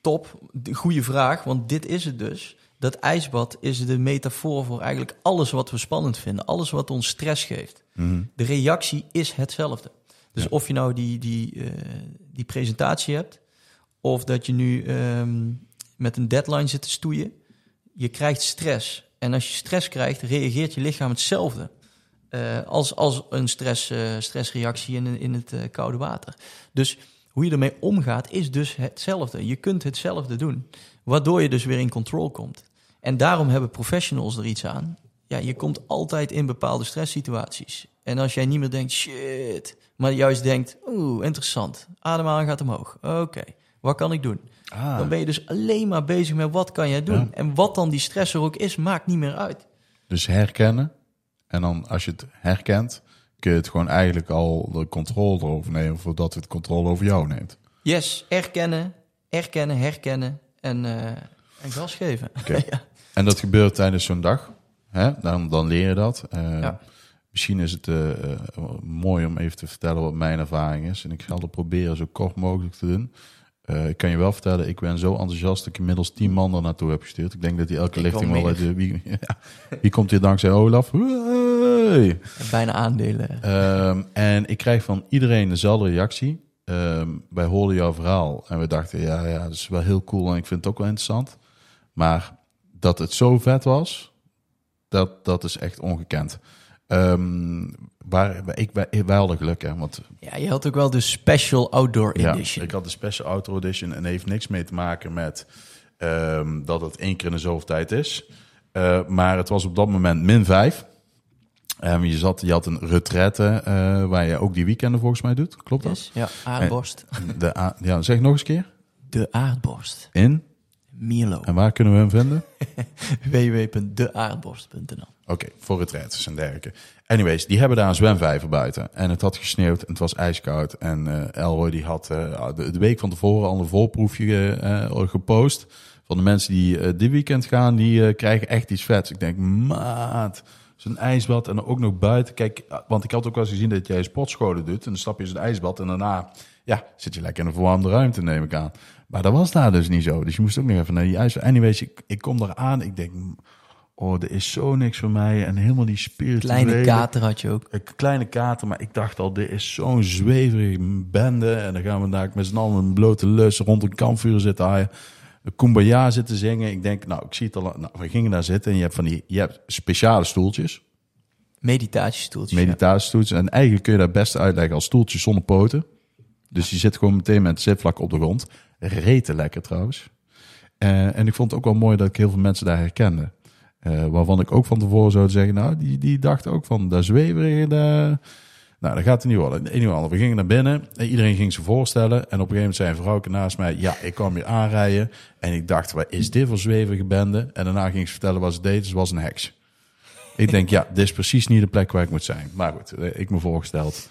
top. Goeie vraag, want dit is het dus. Dat ijsbad is de metafoor voor eigenlijk alles wat we spannend vinden. Alles wat ons stress geeft. De reactie is hetzelfde. Dus Ja. of je nou die, die, eh, die presentatie hebt... of dat je nu ehm, met een deadline zit te stoeien... je krijgt stress. En als je stress krijgt, reageert je lichaam hetzelfde... eh, als, als een stress, eh, stressreactie in, in het eh, koude water. Dus hoe je ermee omgaat is dus hetzelfde. Je kunt hetzelfde doen, waardoor je dus weer in control komt. En daarom hebben professionals er iets aan. Ja, je komt altijd in bepaalde stresssituaties. En als jij niet meer denkt, shit, maar juist denkt, oeh, interessant, ademhaling gaat omhoog. Oké, wat kan ik doen? Ah, Dan ben je dus alleen maar bezig met wat kan jij doen. Ja. En wat dan die stress er ook is, maakt niet meer uit. dus herkennen. En dan als je het herkent, kun je het gewoon eigenlijk al de controle erover nemen... voordat het controle over jou neemt. Yes, erkennen, erkennen, herkennen en, en gas geven. Oké. ja. En dat gebeurt tijdens zo'n dag. Hè? Dan, dan leer je dat. Eh, Ja. Misschien is het eh, mooi om even te vertellen wat mijn ervaring is. En ik zal het proberen zo kort mogelijk te doen. Eh, ik kan je wel vertellen, ik ben zo enthousiast dat ik inmiddels tien man er naartoe heb gestuurd. Ik denk dat die elke Ik lichting wel uit. Wie, ja. wie komt hier dankzij Olaf? Hey! Bijna aandelen. Ehm, en ik krijg van iedereen dezelfde reactie. Ehm, wij hoorden jouw verhaal en we dachten, ja, ja, dat is wel heel cool en ik vind het ook wel interessant. Maar dat het zo vet was, dat, dat is echt ongekend. Ehm, waar, ik, wij, wij hadden geluk, hè, want Ja, je had ook wel de Special Outdoor ja, Edition. ik had de Special Outdoor Edition en heeft niks mee te maken met ehm, dat het één keer in de zoveel tijd is. Eh, maar het was op dat moment min 5. Ehm, je, zat, je had een retraite eh, waar je ook die weekenden volgens mij doet. Klopt dat? Ja, aardborst. De, a- ja, zeg nog eens een keer. De aardborst. In. Milo. En waar kunnen we hem vinden? www.deaardborst.nl Oké, voor retraites en dergelijke. Anyways, die hebben daar een zwemvijver buiten. En het had gesneeuwd en het was ijskoud. En eh Elroy die had eh, de, de week van tevoren al een voorproefje eh, gepost. Van de mensen die dit weekend gaan, die krijgen echt iets vets. Ik denk, maat, zo'n ijsbad en dan ook nog buiten. Kijk, want ik had ook wel eens gezien dat jij sportscholen doet. En dan stap je zo'n ijsbad en daarna ja, zit je lekker in een verwarmde ruimte, neem ik aan. Maar dat was daar dus niet zo. Dus je moest ook nog even naar die ijs. Anyways, ik, ik kom daar aan. Ik denk, oh, er is zo niks voor mij. En helemaal die spirituele... Kleine kater had je ook. Een kleine kater, maar ik dacht al, dit is zo'n zweverige bende. En dan gaan we daar met z'n allen een blote lus rond een kampvuur zitten haaien. Kumbaya zitten zingen. Ik denk, nou, ik zie het al. Nou, we gingen daar zitten en je hebt van die, je hebt speciale stoeltjes. Meditatiestoeltjes. Meditatiestoeltjes. En eigenlijk kun je dat best uitleggen als stoeltjes zonder poten. Dus je zit gewoon meteen met het zitvlak op de grond. Reten lekker trouwens. Eh, en ik vond het ook wel mooi dat ik heel veel mensen daar herkende. Eh, waarvan ik ook van tevoren zou zeggen, nou, die, die dachten ook van, dat zweverige, daar... Nou, dat gaat het niet worden. In ieder we gingen naar binnen. En iedereen ging ze voorstellen. En op een gegeven moment zei een vrouwke naast mij... Ja, ik kwam hier aanrijden. En ik dacht, wat is dit voor zweverige bende? En daarna ging ze vertellen wat ze deed. Ze was een heks. Ik denk, ja, dit is precies niet de plek waar ik moet zijn. Maar goed, eh, ik me voorgesteld.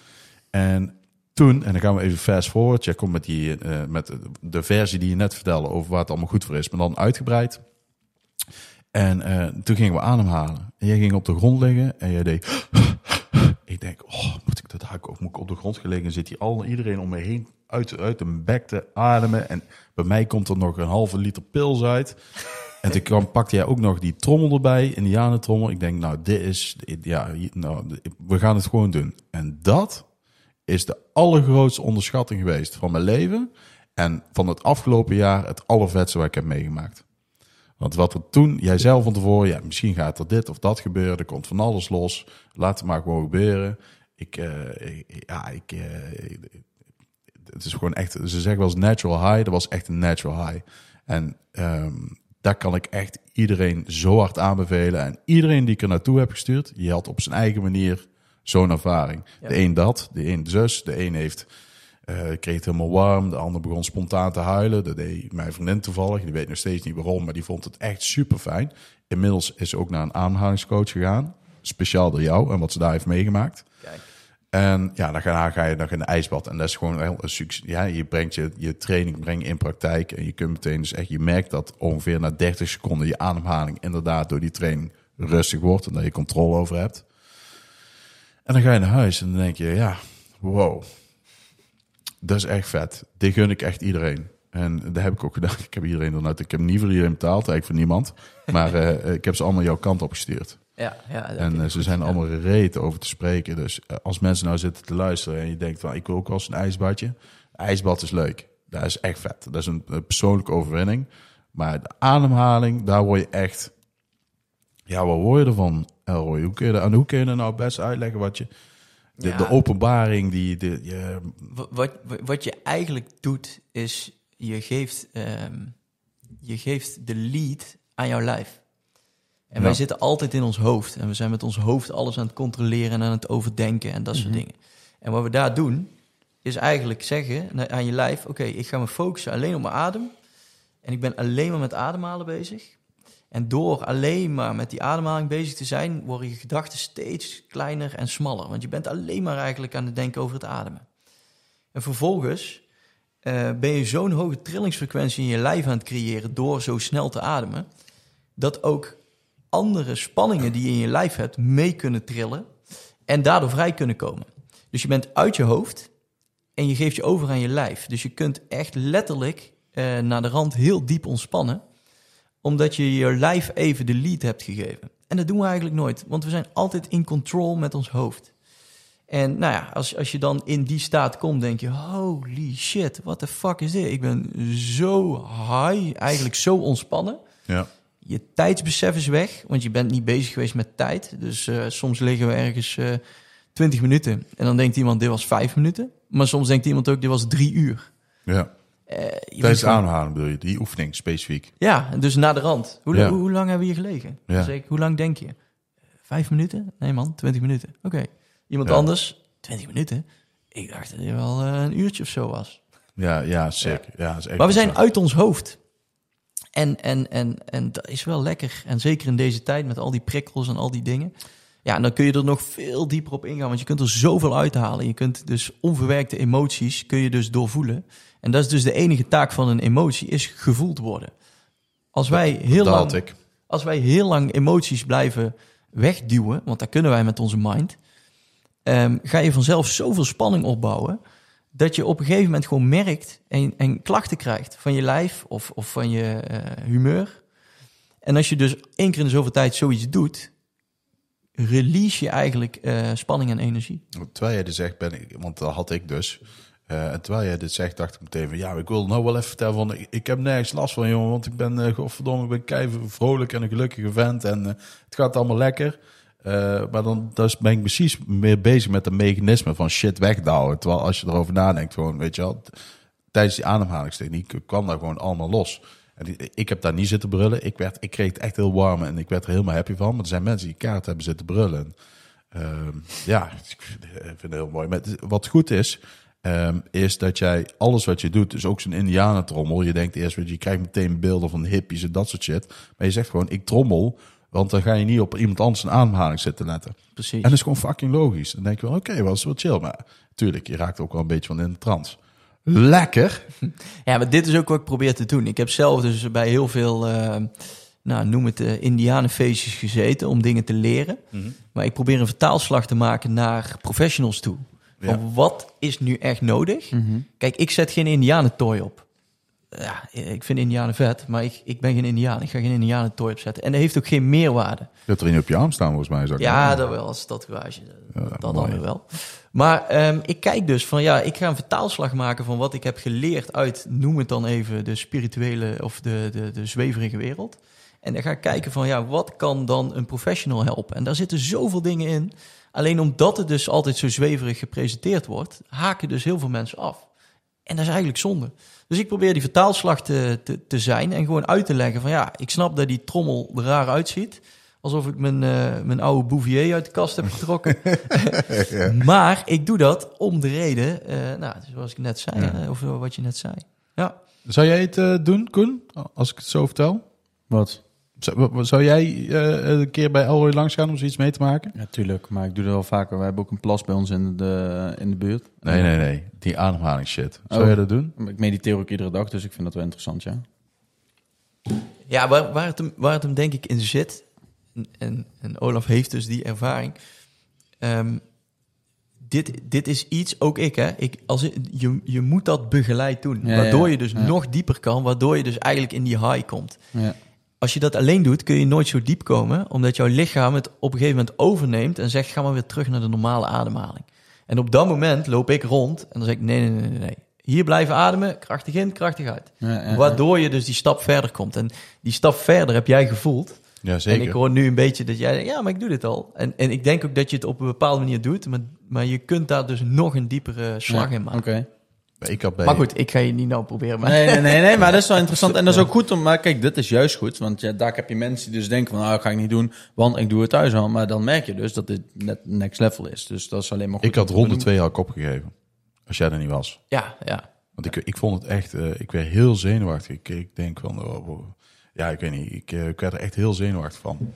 En toen, en dan gaan we even fast forward. Jij komt met, die, eh, met de versie die je net vertelde over waar het allemaal goed voor is. Maar dan uitgebreid. En eh, toen gingen we ademhalen. En jij ging op de grond liggen en jij deed... Ik denk, oh, moet ik dat hak of moet ik op de grond gelegen? En zit hier al iedereen om me heen uit, uit een bek te ademen. En bij mij komt er nog een halve liter pils uit. En toen kwam, pakte jij ook nog die trommel erbij, indianentrommel. Ik denk, nou, dit is, ja, nou, we gaan het gewoon doen. En dat is de allergrootste onderschatting geweest van mijn leven. En van het afgelopen jaar het allervetste wat ik heb meegemaakt. Want wat er toen, jij zelf van tevoren, ja, misschien gaat er dit of dat gebeuren, er komt van alles los. Laat het maar gewoon gebeuren. Ik, eh, ik- ja, ik, eh, het is gewoon echt, ze zeggen wel eens natural high, dat was echt een natural high. En ehm, daar kan ik echt iedereen zo hard aanbevelen. En iedereen die ik er naartoe heb gestuurd, die had op zijn eigen manier zo'n ervaring. Ja. De een dat, de een zus, de een heeft Eh, ik kreeg het helemaal warm. De ander begon spontaan te huilen. Dat deed mijn vriendin toevallig. Die weet nog steeds niet waarom, maar die vond het echt super fijn. Inmiddels is ze ook naar een aanhalingscoach gegaan. Speciaal door jou en wat ze daar heeft meegemaakt. Kijk. En ja, dan ga, ga je nog in de ijsbad. En dat is gewoon heel een succes. Ja, je brengt je, je training breng in praktijk. En je kunt meteen dus echt, je merkt dat ongeveer na 30 seconden je ademhaling inderdaad door die training rustig wordt. En dat je controle over hebt. En dan ga je naar huis en dan denk je, ja, wow. Dat is echt vet. Dit gun ik echt iedereen. En dat heb ik ook gedaan. Ik heb iedereen dan uit. Ik heb niet voor iedereen betaald, eigenlijk voor niemand. Maar eh, ik heb ze allemaal jouw kant op gestuurd. Ja, ja, En eh, goed ze zijn allemaal reet over te spreken. Dus eh, als mensen nou zitten te luisteren en je denkt van ik wil ook wel eens een ijsbadje. IJsbad is leuk. Dat is echt vet. Dat is een, een persoonlijke overwinning. Maar de ademhaling, daar word je echt... Ja, wat word je ervan, Elroy? Hoe kun je, dat- en hoe kun je er nou best uitleggen wat je... De, Ja. de openbaring die... De, je, Wa- Wat, wat je eigenlijk doet, is je geeft, ehm, je geeft de lead aan jouw lijf. En wij zitten altijd in ons hoofd. En we zijn met ons hoofd alles aan het controleren en aan het overdenken en dat soort Mhm. dingen. En wat we daar doen, is eigenlijk zeggen aan je lijf: Oké, ik ga me focussen alleen op mijn adem. En ik ben alleen maar met ademhalen bezig. En door alleen maar met die ademhaling bezig te zijn, worden je gedachten steeds kleiner en smaller. Want je bent alleen maar eigenlijk aan het denken over het ademen. En vervolgens eh, ben je zo'n hoge trillingsfrequentie in je lijf aan het creëren door zo snel te ademen, dat ook andere spanningen die je in je lijf hebt mee kunnen trillen en daardoor vrij kunnen komen. Dus je bent uit je hoofd en je geeft je over aan je lijf. Dus je kunt echt letterlijk eh, naar de rand heel diep ontspannen, omdat je je lijf even de lead hebt gegeven. En dat doen we eigenlijk nooit, want we zijn altijd in control met ons hoofd. En nou ja, als, als je dan in die staat komt, denk je: holy shit, what the fuck is dit? Ik ben zo high, eigenlijk zo ontspannen. ja. Je tijdsbesef is weg, want je bent niet bezig geweest met tijd. Dus eh, soms liggen we ergens eh 20 minuten en dan denkt iemand: dit was vijf minuten. Maar soms denkt iemand ook: dit was drie uur. ja. Je bent Tijdens het ademhalen bedoel je, die oefening specifiek. Ja, dus naar de rand. Hoe, Ja. hoe, hoe lang hebben we hier gelegen? Ja. Ik, hoe lang denk je? Vijf minuten? Nee man, twintig minuten. Oké. Iemand Ja. anders? Twintig minuten? Ik dacht dat het wel eh, een uurtje of zo was. Ja, ja, sick. Ja. dat is echt Maar we zijn uit ons hoofd. En, en, en, en dat is wel lekker. En zeker in deze tijd met al die prikkels en al die dingen. Ja, en dan kun je er nog veel dieper op ingaan. Want je kunt er zoveel uithalen. Je kunt dus onverwerkte emoties kun je dus doorvoelen. En dat is dus de enige taak van een emotie, is gevoeld worden. Als wij heel Dat lang ik. als wij heel lang emoties blijven wegduwen, want dat kunnen wij met onze mind, ehm, ga je vanzelf zoveel spanning opbouwen dat je op een gegeven moment gewoon merkt en, en klachten krijgt van je lijf of, of van je eh, humeur. En als je dus één keer in de zoveel tijd zoiets doet, release je eigenlijk eh, spanning en energie. Terwijl jij dit zegt, ben ik, want dat had ik dus. Eh, en terwijl jij dit zegt, dacht ik meteen van ja, ik wil nou wel even vertellen van ik, ik heb nergens last van, jongen, want ik ben eh godverdomme, ik ben kei vrolijk en een gelukkige vent en het gaat allemaal lekker. Maar dan dus ben ik precies meer bezig met de mechanisme van shit wegdouwen. Terwijl als je erover nadenkt, gewoon, weet je wel, tijdens die ademhalingstechniek kwam daar gewoon allemaal los. En ik heb daar niet zitten brullen. Ik, werd, ik kreeg het echt heel warm en ik werd er helemaal happy van. Maar er zijn mensen die kaart hebben zitten brullen. Ehm, ja, ik vind het heel mooi. Maar wat goed is, ehm, is dat jij alles wat je doet, dus ook zo'n indianentrommel. Je denkt eerst, je, krijgt meteen beelden van hippies en dat soort shit. Maar je zegt gewoon, ik trommel, want dan ga je niet op iemand anders een ademhaling zitten letten. Precies. En dat is gewoon fucking logisch. Dan denk je wel, oké, wel is wel chill. Maar tuurlijk, je raakt ook wel een beetje van in de trance. Lekker. Ja, maar dit is ook wat ik probeer te doen. Ik heb zelf dus bij heel veel, eh, nou, noem het uh, indianenfeestjes gezeten om dingen te leren. Maar ik probeer een vertaalslag te maken naar professionals toe. Van wat is nu echt nodig? Kijk, ik zet geen indianentooi op. Ja, ik vind indianen vet, maar ik, ik ben geen indiaan. Ik ga geen indianentooi opzetten. En dat heeft ook geen meerwaarde. Hebt er een op je arm staan, volgens mij. Zou ik Ja, dat wel, als tatoeage. Ja, dat dan mooi. wel. Maar ehm, ik kijk dus van, ja, ik ga een vertaalslag maken van wat ik heb geleerd uit, noem het dan even, de spirituele of de, de, de zweverige wereld. En dan ga ik kijken van, ja, wat kan dan een professional helpen? En daar zitten zoveel dingen in. Alleen omdat het dus altijd zo zweverig gepresenteerd wordt, haken dus heel veel mensen af. En dat is eigenlijk zonde. Dus ik probeer die vertaalslag te, te, te zijn en gewoon uit te leggen van ja, ik snap dat die trommel er raar uitziet. Alsof ik mijn, eh, mijn oude Bouvier uit de kast heb getrokken. maar ik doe dat om de reden, eh, nou, zoals ik net zei, Ja. of wat je net zei. Ja. Zou jij het eh, doen, Koen? Als ik het zo vertel? Wat? Zou, zou jij eh, een keer bij Elroy langs gaan om zoiets mee te maken? Natuurlijk, maar ik doe dat wel vaker. We hebben ook een plas bij ons in de, in de buurt. Nee, nee, nee. Die ademhaling shit. Zou Oh. jij dat doen? Ik mediteer ook iedere dag, dus ik vind dat wel interessant, ja. Ja, waar, waar, het hem, waar het hem denk ik in zit, en- en, Olaf heeft dus die ervaring. Ehm, dit, dit is iets, ook ik hè, ik, als, je, je moet dat begeleid doen. Ja, waardoor ja, je dus ja. nog dieper kan, waardoor je dus eigenlijk in die high komt. ja. Als je dat alleen doet, kun je nooit zo diep komen, omdat jouw lichaam het op een gegeven moment overneemt en zegt, ga maar weer terug naar de normale ademhaling. En op dat moment loop ik rond en dan zeg ik, nee, nee, nee, nee, nee. Hier blijven ademen, krachtig in, krachtig uit. Ja, ja, Waardoor je dus die stap verder komt. En die stap verder heb jij gevoeld. Ja, En zeker. ik hoor nu een beetje dat jij denkt, ja, maar ik doe dit al. En, en ik denk ook dat je het op een bepaalde manier doet, maar, maar je kunt daar dus nog een diepere slag Ja, in maken. Oké. Ik had bij... Maar goed, ik ga je niet nou proberen. Maar... Nee, nee, nee, nee, maar dat is wel interessant. En dat is ook goed om, maar kijk, dit is juist goed. Want ja, daar heb je mensen die dus denken van, nou, dat ga ik niet doen, want ik doe het thuis al. Maar dan merk je dus dat dit net next level is. Dus dat is alleen maar goed. Ik had ronde twee jaar kop gegeven. Als jij er niet was. Ja, ja. Want ik, ik vond het echt... eh, ik werd heel zenuwachtig. Ik, ik denk van... oh, oh, ja, ik weet niet. Ik, eh, ik werd er echt heel zenuwachtig van.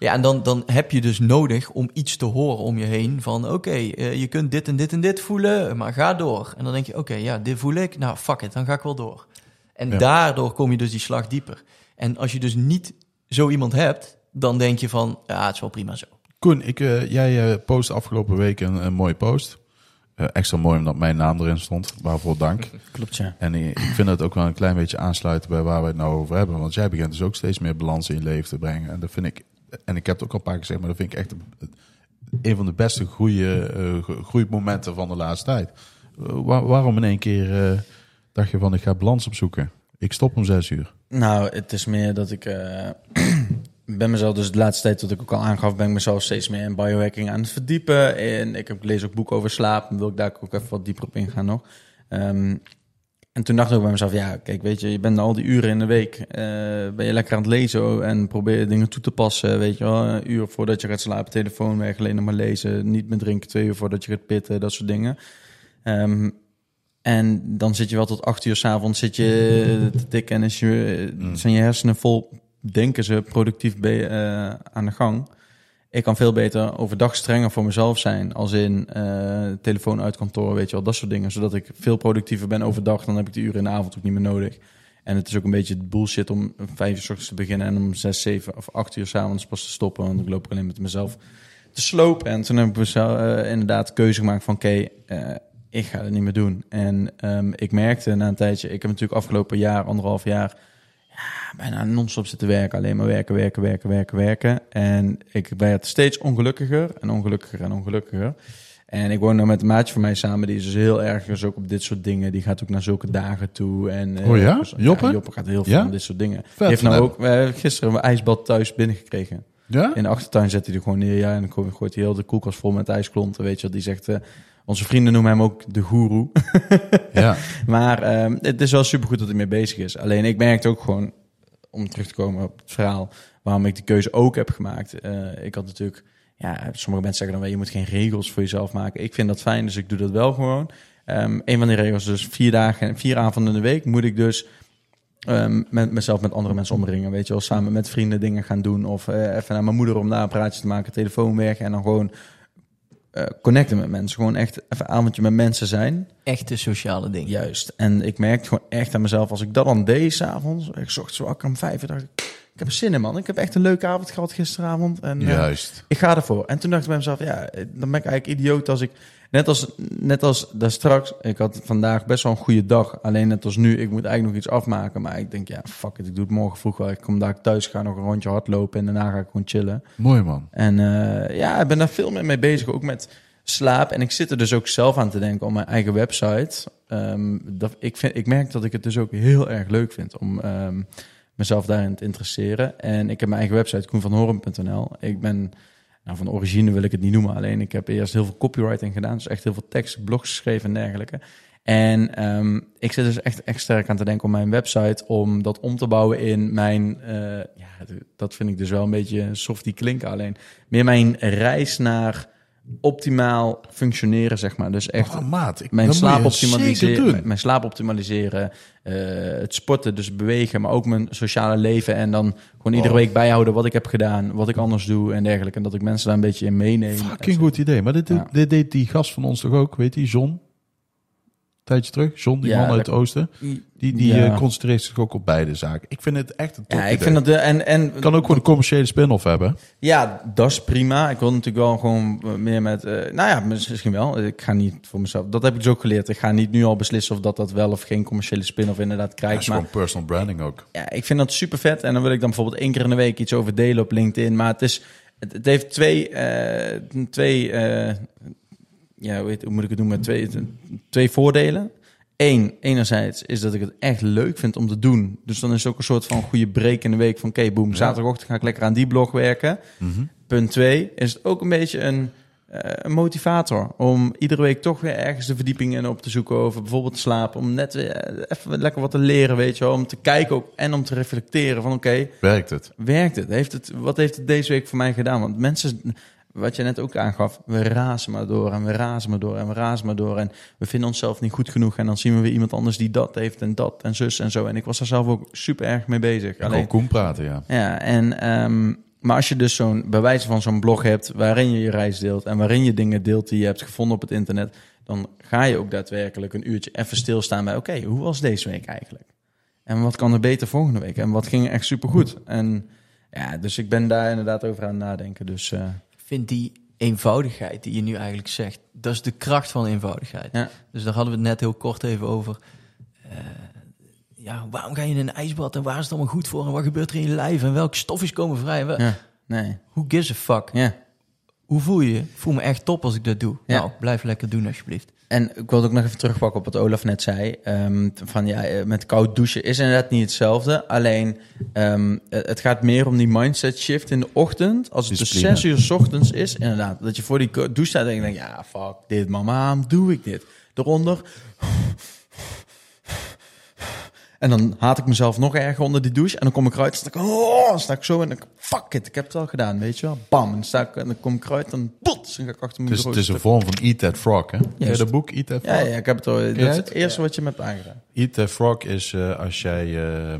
Ja, en dan, dan heb je dus nodig om iets te horen om je heen. Van oké, eh, je kunt dit en dit en dit voelen, maar ga door. En dan denk je, oké, ja, dit voel ik. Nou, fuck it, dan ga ik wel door. En Ja. daardoor kom je dus die slag dieper. En als je dus niet zo iemand hebt, dan denk je van, ja, het is wel prima zo. Koen, ik, eh, jij eh post afgelopen week een, een mooie post. Eh, extra mooi omdat mijn naam erin stond. Waarvoor dank. Klopt, ja. En ik vind het ook wel een klein beetje aansluiten bij waar we het nou over hebben. Want jij begint dus ook steeds meer balans in je leven te brengen. En dat vind ik, en ik heb het ook al een paar keer gezegd, maar dat vind ik echt een, van de beste groeie, eh, gro- groeimomenten van de laatste tijd. Eh, waar- waarom in één keer eh, dacht je van ik ga balans opzoeken? Ik stop om zes uur. Nou, het is meer dat ik eh, ben mezelf dus de laatste tijd, dat ik ook al aangaf, ben ik mezelf steeds meer in biohacking aan het verdiepen. En ik heb lees ook boeken over slaap, dan wil ik daar ook even wat dieper op ingaan nog. Ehm, en toen dacht ik bij mezelf, ja, kijk, weet je, je bent al die uren in de week, eh, ben je lekker aan het lezen en probeer je dingen toe te passen, weet je wel. Een uur voordat je gaat slapen, telefoon weg, alleen nog maar lezen, niet meer drinken, twee uur voordat je gaat pitten, dat soort dingen. Ehm, en dan zit je wel tot acht uur s'avonds zit je te tikken en is je, Mm. zijn je hersenen vol, denken ze, productief eh, aan de gang. Ik kan veel beter overdag strenger voor mezelf zijn, als in eh, telefoon uit kantoor, weet je wel, dat soort dingen. Zodat ik veel productiever ben overdag, dan heb ik de uren in de avond ook niet meer nodig. En het is ook een beetje bullshit om vijf uur s ochtends te beginnen en om zes, zeven of acht uur s'avonds pas te stoppen. Want ik loop alleen met mezelf te slopen. En toen heb ik mezelf, eh, inderdaad de keuze gemaakt van oké, eh, ik ga het niet meer doen. En ehm, ik merkte na een tijdje, ik heb natuurlijk afgelopen jaar, anderhalf jaar, ja, bijna non-stop zitten werken. Alleen maar werken, werken, werken, werken, werken. En ik werd steeds ongelukkiger en ongelukkiger en ongelukkiger. En ik woon nou met een maatje van mij samen, die is dus heel erg dus ook op dit soort dingen. Die gaat ook naar zulke dagen toe. En, eh, Oh ja? dus- Joppe? Joppe gaat heel veel Ja? van dit soort dingen. Vet Die heeft nou van ook eh, gisteren een ijsbad thuis binnengekregen. Ja? In de achtertuin zet hij er gewoon neer. Ja, en dan go- gooit hij heel de koelkast vol met ijsklonten. Weet je wat? Die zegt, eh, onze vrienden noemen hem ook de goeroe. Ja. maar ehm, het is wel supergoed dat hij mee bezig is. Alleen ik merkte ook gewoon, om terug te komen op het verhaal, waarom ik die keuze ook heb gemaakt. Eh, ik had natuurlijk, ja, sommige mensen zeggen dan wel, je moet geen regels voor jezelf maken. Ik vind dat fijn, dus ik doe dat wel gewoon. Ehm een van die regels is dus vier dagen, vier avonden in de week moet ik dus ehm, met mezelf met andere mensen omringen. Weet je wel, samen met vrienden dingen gaan doen. Of eh, even naar mijn moeder om daar een praatje te maken, telefoon weg. En dan gewoon eh, connecten met mensen. Gewoon echt even een avondje met mensen zijn. Echte sociale dingen. Juist. En ik merkte gewoon echt aan mezelf, als ik dat dan deed s'avonds, ik zocht zo wakker om vijf uur, dacht ik heb er zin in man. Ik heb echt een leuke avond gehad gisteravond. En, eh, Juist. ik ga ervoor. En toen dacht ik bij mezelf, ja, dan ben ik eigenlijk idioot als ik... Net als, net als daar straks, ik had vandaag best wel een goede dag. Alleen net als nu, ik moet eigenlijk nog iets afmaken. Maar ik denk, ja, fuck it, ik doe het morgen vroeg wel. Ik kom daar thuis, ga nog een rondje hardlopen en daarna ga ik gewoon chillen. Mooi man. En eh, ja, ik ben daar veel meer mee bezig, ook met slaap. En ik zit er dus ook zelf aan te denken om mijn eigen website. Ehm, dat, ik, vind, ik merk dat ik het dus ook heel erg leuk vind om ehm, mezelf daarin te interesseren. En ik heb mijn eigen website, koenvanhoren.nl. Ik ben, nou van origine wil ik het niet noemen, alleen ik heb eerst heel veel copywriting gedaan. Dus echt heel veel tekst, blogs geschreven en dergelijke. En ehm, ik zit dus echt, echt sterk aan te denken om mijn website om dat om te bouwen in mijn, eh, ja, dat vind ik dus wel een beetje softie klinken alleen. Meer mijn reis naar optimaal functioneren, zeg maar. Dus echt Oh, maat, ik, mijn slaap optimaliseren, mijn, mijn slaap optimaliseren, het sporten, dus bewegen, maar ook mijn sociale leven en dan gewoon iedere Oh. week bijhouden wat ik heb gedaan, wat ik anders doe en dergelijke. En dat ik mensen daar een beetje in meeneem. Fucking goed idee. Maar dit, Ja. dit deed die gast van ons toch ook, weet je, John? Tijdje terug. John, die Ja, man uit het oosten. Die, die Ja. eh, concentreert zich ook op beide zaken. Ik vind het echt een top Ja, ik idee. vind dat de, en en kan ook gewoon een commerciële spin-off hebben. Ja, dat is prima. Ik wil natuurlijk wel gewoon meer met... eh, nou ja, misschien wel. Ik ga niet voor mezelf... Dat heb ik dus ook geleerd. Ik ga niet nu al beslissen of dat dat wel of geen commerciële spin-off inderdaad Ja, krijgt. is maar gewoon personal branding ook. ja, ik vind dat super vet. En dan wil ik dan bijvoorbeeld één keer in de week iets over delen op LinkedIn. Maar het is... Het, het heeft twee... eh, twee ja, hoe, heet- hoe moet ik het noemen? Twee, twee voordelen. Eén, enerzijds is dat ik het echt leuk vind om te doen. Dus dan is het ook een soort van goede break in de week van... Oké, boem, zaterdagochtend ga ik lekker aan die blog werken. Mhm. Punt twee is het ook een beetje een, eh, een motivator om iedere week toch weer ergens de verdieping in op te zoeken over bijvoorbeeld slapen, om net weer eh, even lekker wat te leren, weet je wel, om te kijken ook en om te reflecteren van oké, Werkt het? werkt het? Heeft het? Wat heeft het deze week voor mij gedaan? Want mensen, wat je net ook aangaf, we razen maar door en we razen maar door en we razen maar door en we vinden onszelf niet goed genoeg en dan zien we weer iemand anders die dat heeft en dat en zus en zo. En ik was daar zelf ook super erg mee bezig. Ik kan Koen praten, ja. Ja, en, ehm, maar als je dus zo'n bewijs van zo'n blog hebt waarin je je reis deelt en waarin je dingen deelt die je hebt gevonden op het internet, dan ga je ook daadwerkelijk een uurtje even stilstaan bij, oké, hoe was deze week eigenlijk? En wat kan er beter volgende week? En wat ging echt supergoed? En ja, dus ik ben daar inderdaad over aan het nadenken. Dus eh, vind die eenvoudigheid die je nu eigenlijk zegt, dat is de kracht van eenvoudigheid. Ja. Dus daar hadden we het net heel kort even over. Eh, ja, waarom ga je in een ijsbad en waar is het allemaal goed voor en wat gebeurt er in je lijf en welke stofjes komen vrij? Wa- ja, nee, Who gives a fuck? ja. Hoe voel je? je? Ik voel me echt top als ik dat doe. Ja. Nou, blijf lekker doen alsjeblieft. En ik wilde ook nog even terugpakken op wat Olaf net zei. Ehm, van ja, eh, met koud douchen is inderdaad niet hetzelfde. Alleen ehm, eh, het gaat meer om die mindset shift in de ochtend. Als het dus Discipline. zes uur 's ochtends is, inderdaad. Dat je voor die douche staat en je denkt, ja, fuck dit man, waarom doe ik dit? Eronder. En dan haat ik mezelf nog erger onder die douche. En dan kom ik eruit, sta ik, oh, dan sta ik zo en dan, fuck it, ik heb het al gedaan, weet je wel. Bam, en dan, sta ik, en dan kom ik eruit, dan bots, dan ga ik achter mijn is, het is een vorm van Eat That Frog, hè? Je dat boek, Eat That Frog? Ja, ja, ik heb het al. Dat is het? eerste wat je me hebt aangedaan. Eat That Frog is eh, als jij eh,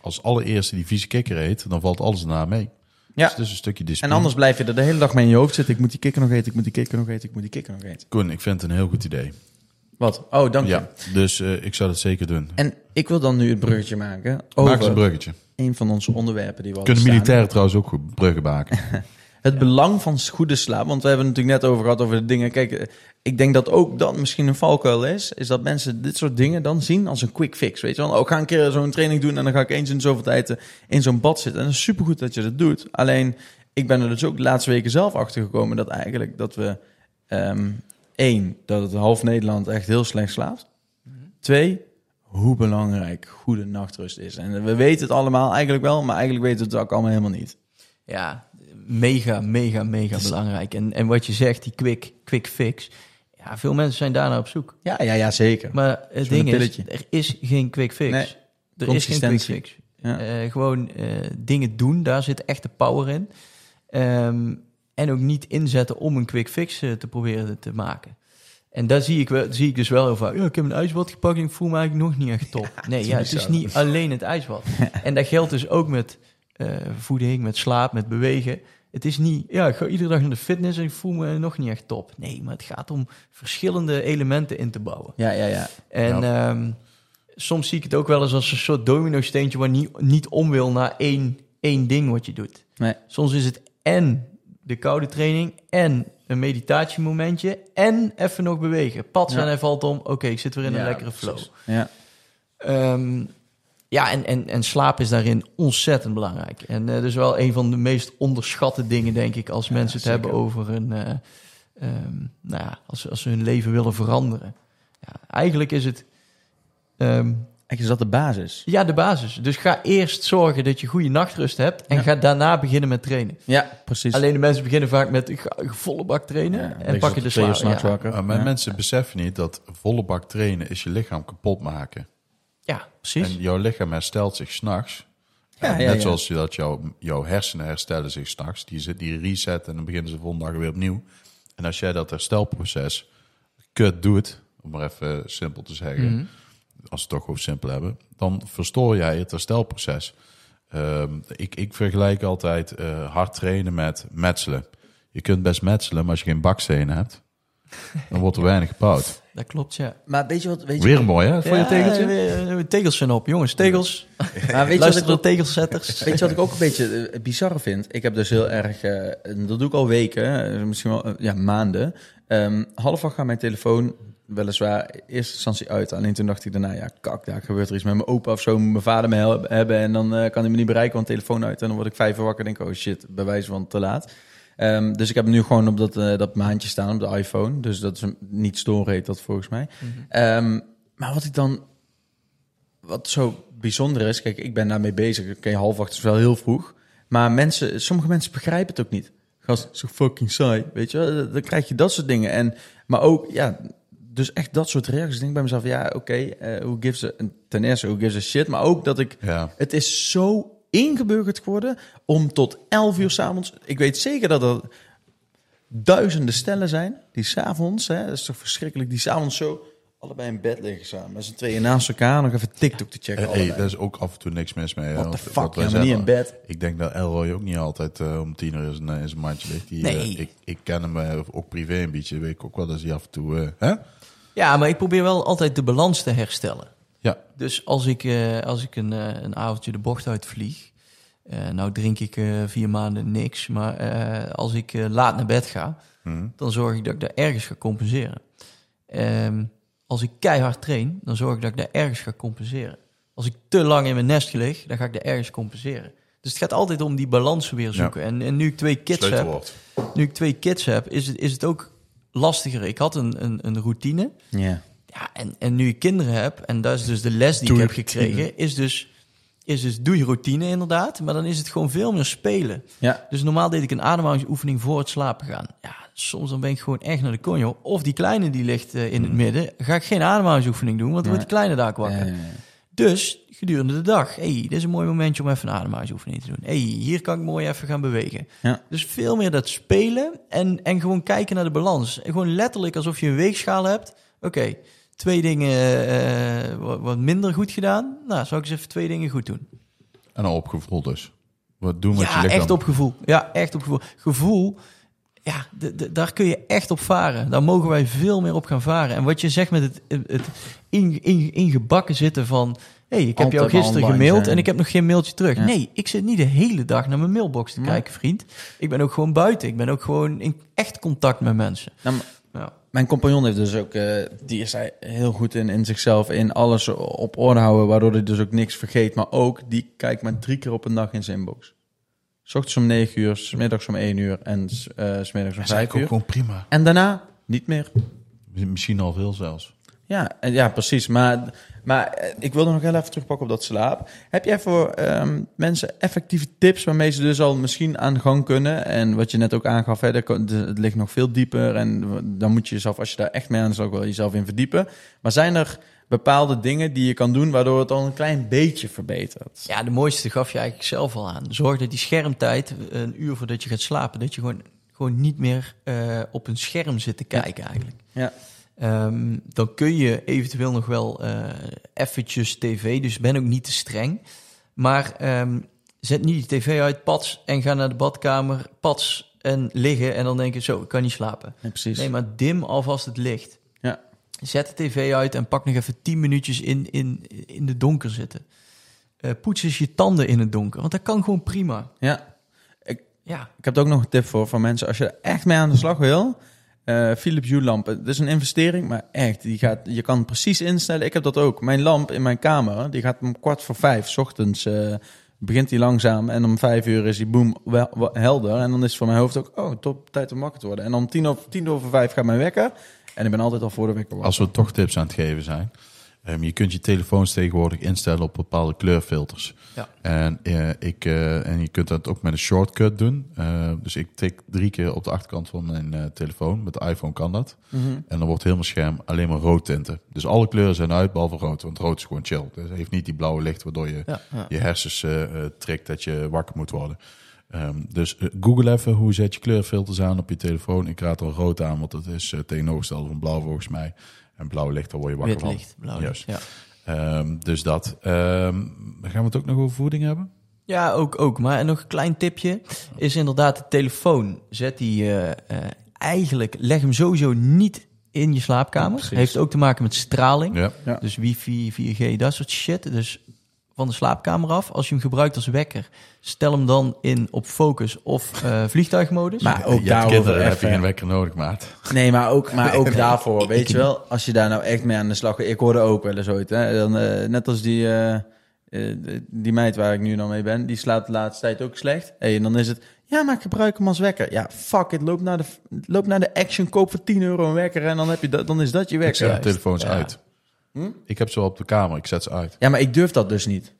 als allereerste die vieze kikker eet, dan valt alles daarna mee. Ja. Dus het is een stukje En discipline. anders blijf je er de hele dag mee in je hoofd zitten. Ik moet die kikker nog eten, ik moet die kikker nog eten, ik moet die kikker nog eten. Koen, ik vind het een heel goed idee. Wat? Oh, dank je. Ja, dus eh, ik zou dat zeker doen. En ik wil dan nu het bruggetje maken Maak eens een bruggetje. een van onze onderwerpen die we Kunnen staan. militairen trouwens ook goed bruggen maken. Het belang van goede slaap. Want we hebben het natuurlijk net over gehad over de dingen. Kijk, eh, ik denk dat ook dat misschien een valkuil is. Is dat mensen dit soort dingen dan zien als een quick fix. Weet je wel? Oh, ik ga een keer zo'n training doen en dan ga ik eens in zoveel tijd eh, in zo'n bad zitten. En dat is supergoed dat je dat doet. Alleen, ik ben er dus ook de laatste weken zelf achter gekomen dat eigenlijk dat we... ehm één, dat het half Nederland echt heel slecht slaapt. Twee, hoe belangrijk goede nachtrust is. En we weten het allemaal eigenlijk wel, maar eigenlijk weten we het ook allemaal helemaal niet. Ja, mega, mega, mega belangrijk. En, en wat je zegt, die quick, quick fix. Ja, veel mensen zijn daarna op zoek. Ja, ja, ja, zeker. Maar het ding is, er is geen quick fix. Nee, er is geen quick fix. Ja. Eh, gewoon eh, dingen doen, daar zit echt de power in. Ehm, en ook niet inzetten om een quick fix eh, te proberen te maken. En daar zie ik, wel, zie ik dus wel heel vaak. Ja, ik heb een ijsbad gepakt en ik voel me eigenlijk nog niet echt top. Nee, ja, het is zo. niet alleen het ijsbad. En dat geldt dus ook met eh, voeding, met slaap, met bewegen. Het is niet, ja, ik ga iedere dag naar de fitness en ik voel me nog niet echt top. Nee, maar het gaat om verschillende elementen in te bouwen. Ja, ja, ja. En ehm, soms zie ik het ook wel eens als een soort domino-steentje waar niet, niet om wil naar één, één ding wat je doet. Nee. Soms is het en de koude training en een meditatiemomentje en even nog bewegen. Pats Ja. en hij valt om. Oké, ik zit weer in een lekkere flow. Ja. Ehm, ja, en, en, en slaap is daarin ontzettend belangrijk. En dus wel een van de meest onderschatte dingen, denk ik, als mensen het zeker. hebben over een, eh, ehm, nou ja, als, als ze hun leven willen veranderen. Ja, eigenlijk is het ehm, Is dat de basis. Ja, de basis. Dus ga eerst zorgen dat je goede nachtrust hebt en Ja. ga daarna beginnen met trainen. Ja, precies. Alleen de mensen beginnen vaak met volle bak trainen Ja, en pakken de twee uur slaap. Ja. maar Ja. mensen beseffen niet dat volle bak trainen is je lichaam kapot maken. ja, precies. En jouw lichaam herstelt zich s'nachts. Ja, Net ja. zoals je dat jouw, jouw hersenen herstellen zich s'nachts. Die, zit- die reset en dan beginnen ze de volgende dag weer opnieuw. En als jij dat herstelproces kut doet, om maar even simpel te zeggen, Mhm. Als we het toch over simpel hebben, dan verstoor jij het herstelproces. Ehm, ik, ik vergelijk altijd eh, hard trainen met metselen. Je kunt best metselen, maar als je geen bakstenen hebt, dan wordt er weinig gebouwd. Dat klopt, ja. Maar weet je wat? Weet je, Weer mooi, hè? Voor je Ja, tegeltje? eh, eh, Tegels zijn op, jongens. Tegels. maar weet je, wat ik ook, tegelzetters. weet je wat ik ook een beetje eh, bizarre vind? Ik heb dus heel erg, eh, en dat doe ik al weken, eh, misschien wel ja, maanden. Ehm half acht gaat mijn telefoon weliswaar eerste instantie uit. Alleen toen dacht ik daarna, ja, kak, daar gebeurt er iets met mijn opa of zo. Mijn vader me hebben en dan kan hij me niet bereiken, want telefoon uit. En dan word ik vijf uur wakker en denk oh shit, bewijs van te laat. Ehm, dus ik heb hem nu gewoon op dat, eh, dat maandje staan, op de iPhone. Dus dat is een, niet storen heet dat volgens mij. Ehm, maar wat ik dan, wat zo bijzonder is, kijk, ik ben daarmee bezig. Oké, half acht is wel heel vroeg. Maar mensen, sommige mensen begrijpen het ook niet. Gast, zo fucking saai, weet je wel? Dan krijg je dat soort dingen. En, maar ook, ja, dus echt dat soort reacties. Ik denk bij mezelf, ja, oké, eh who gives a, ten eerste, who gives a shit. Maar ook dat ik, Ja. het is zo ingeburgerd geworden om tot 11 uur s'avonds. Ik weet zeker dat er duizenden stellen zijn die s'avonds, hè, dat is toch verschrikkelijk, die s'avonds zo allebei in bed liggen samen. Met z'n tweeën naast elkaar nog even TikTok te checken. Hey, daar is ook af en toe niks mis mee. the Want fuck, wat ja, maar niet in bed. Ik denk dat Elroy ook niet altijd eh, om tien uur in zijn mandje ligt. Die, Nee. eh, ik, ik ken hem eh, ook privé een beetje. Weet ik ook wel dat hij af en toe... eh, hè? Ja, maar ik probeer wel altijd de balans te herstellen. Ja, Dus als ik, eh, als ik een, eh, een avondje de bocht uitvlieg, eh nou drink ik eh, vier maanden niks, maar eh, als ik eh, laat naar bed ga, Mhm. dan zorg ik dat ik daar ergens ga compenseren. Ehm, als ik keihard train, dan zorg ik dat ik daar ergens ga compenseren. Als ik te lang in mijn nest lig, dan ga ik daar ergens compenseren. Dus het gaat altijd om die balans weer zoeken. En, en nu ik twee kids heb, nu ik twee kids heb, is het, is het ook lastiger. Ik had een, een, een routine. Ja. Ja, en, en nu ik kinderen heb, en dat is dus de les die Doe ik heb gekregen, is dus, is dus doe je routine inderdaad, maar dan is het gewoon veel meer spelen. Ja. Dus normaal deed ik een ademhalingsoefening voor het slapen gaan. Ja, soms dan ben ik gewoon echt naar de konjo. Of die kleine die ligt eh, in het midden, ga ik geen ademhalingsoefening doen, want dan wordt die kleine daar wakker. Ja, ja, ja. Dus gedurende de dag, hey, dit is een mooi momentje om even een ademhalingsoefening te doen. hey, hier kan ik mooi even gaan bewegen. Ja. Dus veel meer dat spelen en, en gewoon kijken naar de balans. En gewoon letterlijk alsof je een weegschaal hebt. Oké, twee dingen eh, wat, minder goed gedaan. Nou, zou ik eens even twee dingen goed doen. En al opgevoeld dus. Wat doen met je Ja, lichaam. echt op gevoel. Ja, echt op gevoel. Gevoel, ja, daar kun je echt op varen. Daar mogen wij veel meer op gaan varen. En wat je zegt met het, het in, in, ingebakken zitten van... hey, ik heb jou gisteren gemaild zijn. en ik heb nog geen mailtje terug. Ja. Nee, ik zit niet de hele dag naar mijn mailbox te kijken, vriend. Ik ben ook gewoon buiten. Ik ben ook gewoon in echt contact met mensen. Nou. Mijn compagnon heeft dus ook, eh, die is hij heel goed in, in zichzelf, in alles op orde houden, waardoor hij dus ook niks vergeet. Maar ook, die kijkt maar drie keer op een dag in zijn inbox. S ochtends om negen uur, s middags om één uur en s eh, s middags om Dat is vijf eigenlijk ook uur. gewoon prima. En daarna niet meer. Misschien al veel zelfs. Ja, en ja, precies. Maar, maar eh, ik wilde nog heel even terugpakken op dat slaap. Heb jij voor ehm, mensen effectieve tips waarmee ze dus al misschien aan de gang kunnen? En wat je net ook aangaf, hè, het ligt nog veel dieper. En dan moet je jezelf, als je daar echt mee aan de slag wil, jezelf in verdiepen. Maar zijn er bepaalde dingen die je kan doen waardoor het al een klein beetje verbetert? Ja, de mooiste gaf je eigenlijk zelf al aan. Zorg dat die schermtijd, een uur voordat je gaat slapen, dat je gewoon, gewoon niet meer eh, op een scherm zit te kijken eigenlijk. Ja. Ehm, dan kun je eventueel nog wel eh eventjes tv, dus ben ook niet te streng. Maar ehm, zet niet die tv uit, pats, en ga naar de badkamer, pats, en liggen. En dan denk je, zo, ik kan niet slapen. Ja, precies. Nee, maar dim alvast het licht. Ja. Zet de tv uit en pak nog even 10 minuutjes in, in, in de donker zitten. Eh poets eens je tanden in het donker, want dat kan gewoon prima. ja. Ja, Ik heb er ook nog een tip voor voor mensen. Als je er echt mee aan de slag wil. Eh Philips Hue lampen. Het is een investering, maar echt. Die gaat, je kan precies instellen. Ik heb dat ook. Mijn lamp in mijn kamer, die gaat om kwart voor vijf. 's ochtends eh, begint die langzaam. En om vijf uur is die boom wel, helder. En dan is het voor mijn hoofd ook, oh, top, tijd om wakker te worden. En om tien over, tien over vijf gaat mijn wekker. En ik ben altijd al voor de wekker wakker. Als we toch tips aan het geven zijn. Ehm, je kunt je telefoons tegenwoordig instellen op bepaalde kleurfilters. Ja. En, eh, ik, eh, en je kunt dat ook met een shortcut doen. Eh, dus ik tik drie keer op de achterkant van mijn telefoon. Met de iPhone kan dat. En dan wordt heel mijn scherm alleen maar rood tinten. Dus alle kleuren zijn uit, behalve rood. Want rood is gewoon chill. Dus het heeft niet die blauwe licht waardoor je Ja, ja. je hersens trekt dat je wakker moet worden. Ehm, dus google even hoe zet je kleurfilters aan op je telefoon. Ik raad al rood aan, want dat is tegenovergestelde van blauw volgens mij. En blauw licht, daar word je wakker Wit van. licht, blauw Juist. licht. Ja. Ehm, dus dat. Ehm, gaan we het ook nog over voeding hebben? Ja, ook, ook. Maar nog een klein tipje is inderdaad de telefoon. Zet die eh, eh, eigenlijk, leg hem sowieso niet in je slaapkamer. Precies. Heeft ook te maken met straling. Ja. Ja. Dus wifi, 4G, dat soort shit. Dus van de slaapkamer af, als je hem gebruikt als wekker, stel hem dan in op focus of eh, vliegtuigmodus. Maar ook je daarover heb je even- geen wekker nodig, maat. Nee, maar ook, maar ook daarvoor, weet je wel, als je daar nou echt mee aan de slag gaat. Ik hoorde ook wel eens ooit, hè, dan, eh, net als die, eh, die meid waar ik nu dan mee ben, die slaapt de laatste tijd ook slecht. Hey, en dan is het, ja, maar ik gebruik hem als wekker. Ja, fuck it, loop naar de, loop naar de Action, koop voor 10 euro een wekker en dan, heb je dat, dan is dat je Ik wekker. zet de telefoons Ja. uit. Hm? Ik heb ze wel op de kamer, ik zet ze uit. Ja, maar ik durf dat dus niet.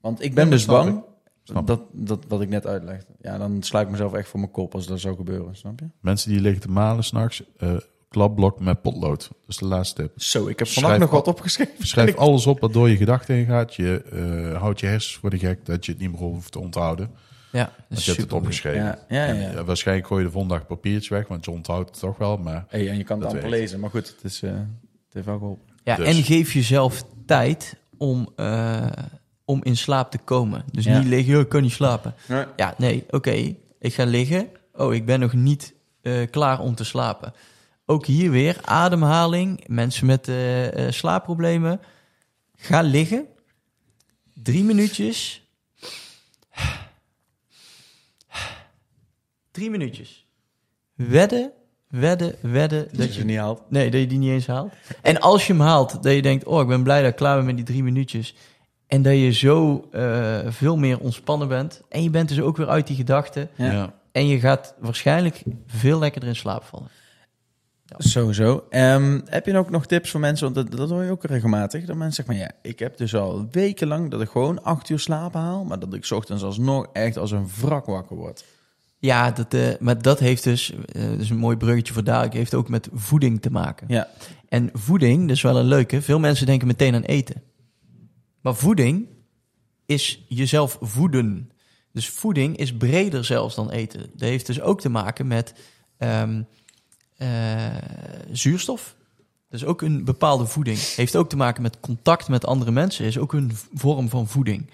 Want ik ben Ja, dus bang, ik. Dat, dat wat ik net uitlegde. Ja, dan sluit ik mezelf echt voor mijn kop als dat zou gebeuren, snap je? Mensen die liggen te malen s'nachts, eh klapblok met potlood. Dat is de laatste tip. Zo, ik heb vannacht nog wat opgeschreven. Schrijf alles op wat door je gedachten heen gaat. Je eh, houdt je hersens voor de gek dat je het niet meer hoeft te onthouden. ja, dat je hebt het opgeschreven. Ja, ja, ja. eh, waarschijnlijk gooi je de volgende dag papiertje weg, want je onthoudt het toch wel. Maar Hey, en je kan het amper lezen, maar goed, het, is, eh, het heeft wel geholpen. Ja, Dus. en geef jezelf tijd om, eh, om in slaap te komen. Dus Ja. niet liggen, "Oh, ik kan niet slapen. Nee. Ja, nee, oké. Ik ga liggen. Oh, ik ben nog niet eh, klaar om te slapen. Ook hier weer ademhaling. Mensen met eh, slaapproblemen. Ga liggen. Drie minuutjes. Drie minuutjes. Wedden, wedden, wedden Dat dat je niet haalt. Nee, dat je die niet eens haalt. En als je hem haalt, dat je denkt, oh, ik ben blij dat ik klaar ben met die drie minuutjes. En dat je zo eh, veel meer ontspannen bent. En je bent dus ook weer uit die gedachten. Ja. ja. En je gaat waarschijnlijk veel lekkerder in slaap vallen. Sowieso. Ehm, heb je ook nog tips voor mensen? Want dat, dat hoor je ook regelmatig. Dat mensen zeggen, maar ja, ik heb dus al wekenlang dat ik gewoon acht uur slapen haal. Maar dat ik 's ochtends alsnog echt als een wrak wakker word. Ja, dat, eh, maar dat heeft dus, dat is een mooi bruggetje voor dadelijk, heeft ook met voeding te maken. Ja, En voeding, dat is wel een leuke. Veel mensen denken meteen aan eten. Maar voeding is jezelf voeden. Dus voeding is breder zelfs dan eten. Dat heeft dus ook te maken met ehm, eh, zuurstof. Is ook een bepaalde voeding. Heeft ook te maken met contact met andere mensen. Is ook een vorm van voeding.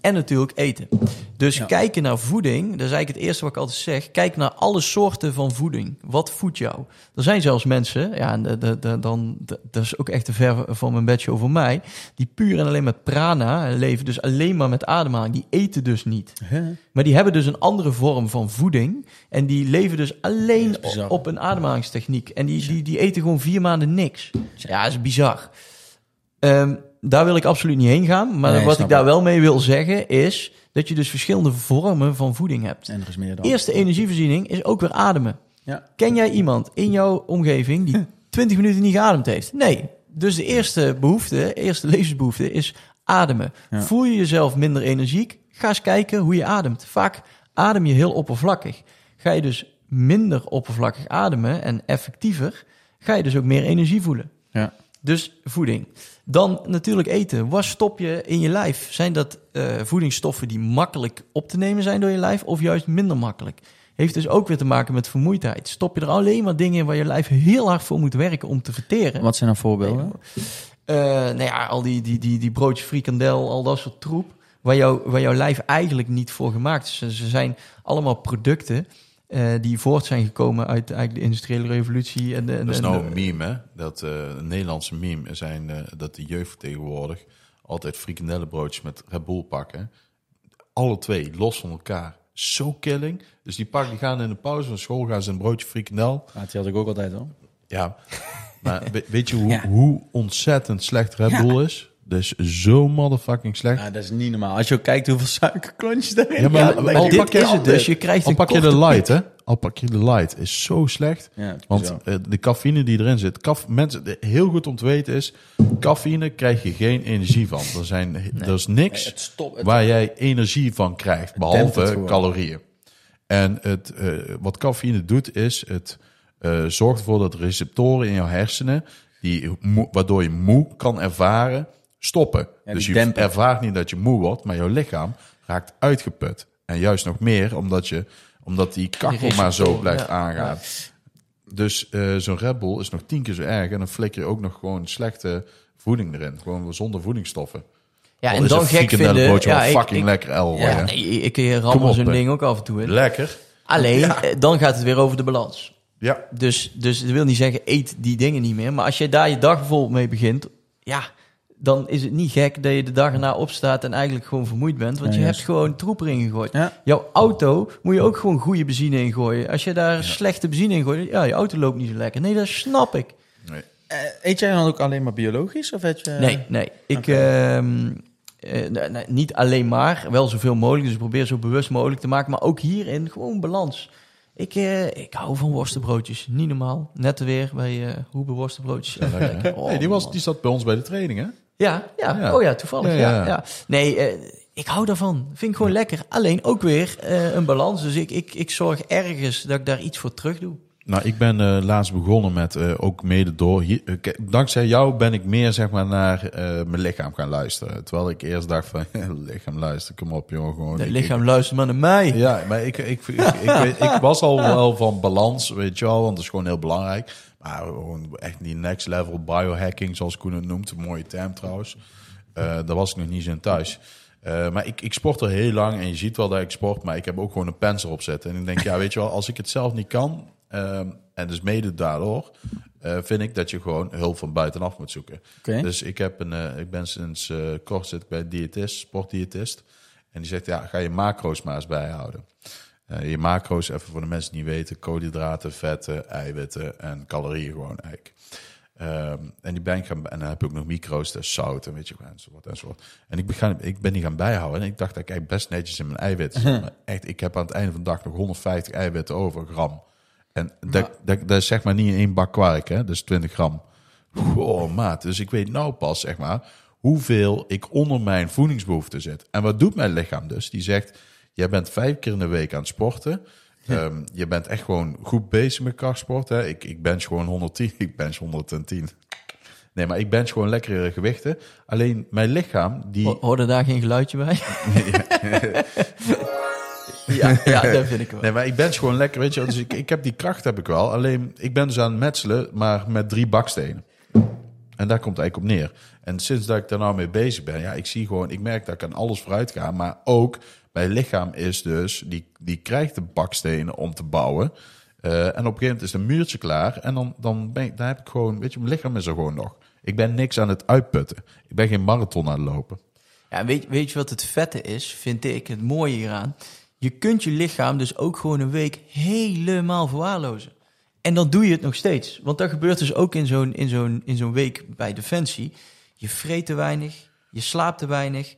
En natuurlijk eten. Dus Ja. kijken naar voeding, dat is eigenlijk het eerste wat ik altijd zeg. Kijk naar alle soorten van voeding. Wat voedt jou? Er zijn zelfs mensen, ja, en de, de, de- dan, dat is ook echt te ver van mijn bedshow voor mij, die puur en alleen met prana leven, dus alleen maar met ademhaling. Die eten dus niet. Maar die hebben dus een andere vorm van voeding. En die leven dus alleen op een ademhalingstechniek. En die, die, die eten gewoon vier maanden niks. Ja, dat is bizar. Ehm, daar wil ik absoluut niet heen gaan. Maar Nee, wat ik daar wel mee wil zeggen is dat je dus verschillende vormen van voeding hebt. en er is meer dan. Eerste energievoorziening is ook weer ademen. Ja. Ken jij iemand in jouw omgeving die 20 minuten niet geademd heeft? Nee. Dus de eerste behoefte, eerste levensbehoefte is ademen. Ja. Voel je jezelf minder energiek? Ga eens kijken hoe je ademt. Vaak adem je heel oppervlakkig. Ga je dus minder oppervlakkig ademen en effectiever, ga je dus ook meer energie voelen. Ja. Dus voeding. Dan natuurlijk eten. Wat stop je in je lijf? Zijn dat eh, voedingsstoffen die makkelijk op te nemen zijn door je lijf of juist minder makkelijk? Heeft dus ook weer te maken met vermoeidheid. Stop je er alleen maar dingen in waar je lijf heel hard voor moet werken om te verteren? Wat zijn dan voorbeelden? Eh, nou ja, al die, die, die, die broodjes frikandel, al dat soort troep. Waar, jou, waar jouw lijf eigenlijk niet voor gemaakt is. Ze zijn allemaal producten eh, die voort zijn gekomen uit eigenlijk de industriële revolutie. En de, en Dat is nou een meme, hè? Dat eh, een Nederlandse meme zijn eh, dat de jeugd tegenwoordig altijd frikandellenbroodjes met Red Bull pakken. Alle twee, los van elkaar. Zo killing. Dus die pakken, die gaan in de pauze van school, gaan ze een broodje frikandel. Ja, die had ik ook altijd al. Ja, maar we- weet je hoe, Ja. hoe ontzettend slecht Red Ja. Bull is? Dat is zo motherfucking slecht. Ja, dat is niet normaal. Als je ook kijkt hoeveel suikerklontjes erin Ja, maar al je, dit is het dus. Je krijgt Al een pak je de light, hè? Al pak je de light, is zo slecht. Ja, het is Want eh, de cafeïne die erin zit, kaf, mensen, heel goed om te weten is, cafeïne krijg je geen energie van. Er, zijn, er is niks het stopt. Het, waar jij energie van krijgt, behalve calorieën. En het, eh, wat cafeïne doet, is het eh, zorgt ervoor dat receptoren in jouw hersenen, die, waardoor je moe kan ervaren, stoppen. Ja, dus je dempen. ervaart niet dat je moe wordt, maar jouw lichaam raakt uitgeput. En juist nog meer, omdat, je, omdat die kakkel maar zo blijft ja. aangaan. Dus eh, zo'n Red Bull is nog tien keer zo erg. En dan flikker je ook nog gewoon slechte voeding erin. Gewoon zonder voedingsstoffen. Ja, Al en dan gek vinden... Ja, ik, fucking ik, lekker el. ja, nee, ik rammel zo'n ding ook af en toe in. Lekker. Alleen, eh, dan gaat het weer over de balans. Ja. Dus, dus dat wil niet zeggen, eet die dingen niet meer. Maar als je daar je dag bijvoorbeeld mee begint... Ja, dan is het niet gek dat je de dag erna opstaat... en eigenlijk gewoon vermoeid bent. Want Ja, je juist. hebt gewoon troep erin gegooid. Ja. Jouw auto moet je ook gewoon goede benzine in gooien. Als je daar slechte benzine in gooit... Ja, je auto loopt niet zo lekker. Nee, dat snap ik. Nee. Eh, eet jij dan ook alleen maar biologisch? Of eet je... Nee, nee. Ik, ehm, eh, nee, niet alleen maar, wel zoveel mogelijk. Dus ik probeer zo bewust mogelijk te maken. Maar ook hierin gewoon balans. Ik, eh, ik hou van worstenbroodjes. Niet normaal. Net weer bij eh Hoebe worstenbroodjes. Ja, lekker, hè? Oh, hey, die, was, die zat bij ons bij de training, hè? Ja, ja, Ja. Oh ja, toevallig. Ja, Ja. Nee, eh, ik hou daarvan. Vind ik gewoon lekker. Alleen ook weer eh, een balans. Dus ik, ik, ik zorg ergens dat ik daar iets voor terug doe. Nou, ik ben eh, laatst begonnen met, ook mede door... Hier, dankzij jou ben ik meer, zeg maar, naar mijn lichaam gaan luisteren. Terwijl ik eerst dacht van, lichaam luister, kom op, joh. Gewoon, ik- lichaam luistert maar naar mij. Ja, maar ik, ik, ik, ik, weet- ik was al wel van balans, weet je wel, want dat is gewoon heel belangrijk. Maar gewoon echt die next level biohacking, zoals Koen het noemt, een mooie term trouwens. Eh daar was ik nog niet zo in thuis. Eh, maar ik, ik sport al heel lang en je ziet wel dat ik sport, maar ik heb ook gewoon een pens erop zitten. En ik denk, ja, weet je wel, als ik het zelf niet kan, ehm, en dus mede daardoor, eh, vind ik dat je gewoon hulp van buitenaf moet zoeken. Dus ik, heb een, ik ben sinds kort zit ik bij een diëtist, sportdiëtist. En die zegt, ja, ga je macro's maar eens bijhouden. Eh, je macro's, even voor de mensen die niet weten, koolhydraten, vetten, eiwitten en calorieën gewoon eigenlijk. Ehm, en die ben ik gaan, en dan heb ik ook nog micro's, dus zout en weet je, enzovoort enzovoort. En ik, begon, ik ben die gaan bijhouden en ik dacht dat ik eigenlijk best netjes in mijn eiwitten zat. Maar echt, ik heb aan het einde van de dag nog 150 eiwitten over, gram. En dat, dat, dat is zeg maar niet in één bak kwark, hè, dus 20 gram. Oh, maat. Dus ik weet nou pas, zeg maar, hoeveel ik onder mijn voedingsbehoefte zit. En wat doet mijn lichaam dus? Die zegt, jij bent vijf keer in de week aan het sporten. Ehm, je bent echt gewoon goed bezig met krachtsport. Hè? Ik, ik bench gewoon 110, ik bench 110. Nee, maar ik bench gewoon lekkere gewichten. Alleen mijn lichaam, die... Ho- Hoorde daar geen geluidje bij? ja, ja, dat vind ik wel. Nee, maar ik bench gewoon lekker, weet je. Dus ik, ik heb die kracht heb ik wel. Alleen, ik ben dus aan het metselen, maar met drie bakstenen. En daar komt het eigenlijk op neer. En sinds dat ik daar nou mee bezig ben, ja, ik zie gewoon, ik merk dat ik aan alles vooruit ga. Maar ook, mijn lichaam is dus, die, die krijgt de bakstenen om te bouwen. Eh, en op een gegeven moment is een muurtje klaar. En dan, dan, ben ik, heb ik gewoon, weet je, mijn lichaam is er gewoon nog. Ik ben niks aan het uitputten. Ik ben geen marathon aan het lopen. Ja, weet, weet je wat het vette is, vind ik, het mooie hieraan? Je kunt je lichaam dus ook gewoon een week helemaal verwaarlozen. En dan doe je het nog steeds. Want dat gebeurt dus ook in zo'n, in zo'n, in zo'n week bij Defensie. Je vreet te weinig, je slaapt te weinig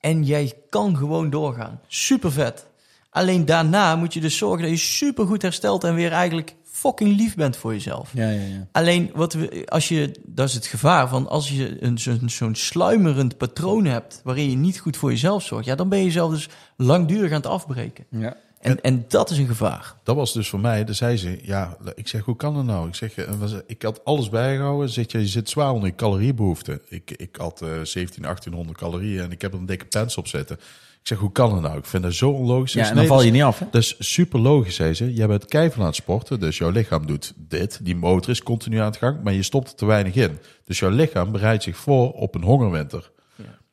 en jij kan gewoon doorgaan. Super vet. Alleen daarna moet je dus zorgen dat je super goed herstelt en weer eigenlijk fucking lief bent voor jezelf. Ja, ja, ja. Alleen, wat we, als je, dat is het gevaar van als je een, zo'n, sluimerend patroon hebt waarin je niet goed voor jezelf zorgt, ja, dan ben je jezelf dus langdurig aan het afbreken. ja. En, en dat is een gevaar. Dat was dus voor mij. Dus zei ze, ja, ik zeg, hoe kan dat nou? Ik zeg, eh, ik had alles bijgehouden. Zit je, je zit zwaar onder je caloriebehoefte. Ik, ik had eh 17, 1800 calorieën en ik heb er een dikke pens op zitten. Ik zeg, hoe kan dat nou? Ik vind dat zo onlogisch. ja en dan nee, val je is- niet af, hè? Dat is super logisch, zei ze. Jij bent keihard aan het sporten, dus jouw lichaam doet dit. Die motor is continu aan het gang, maar je stopt er te weinig in. Dus jouw lichaam bereidt zich voor op een hongerwinter.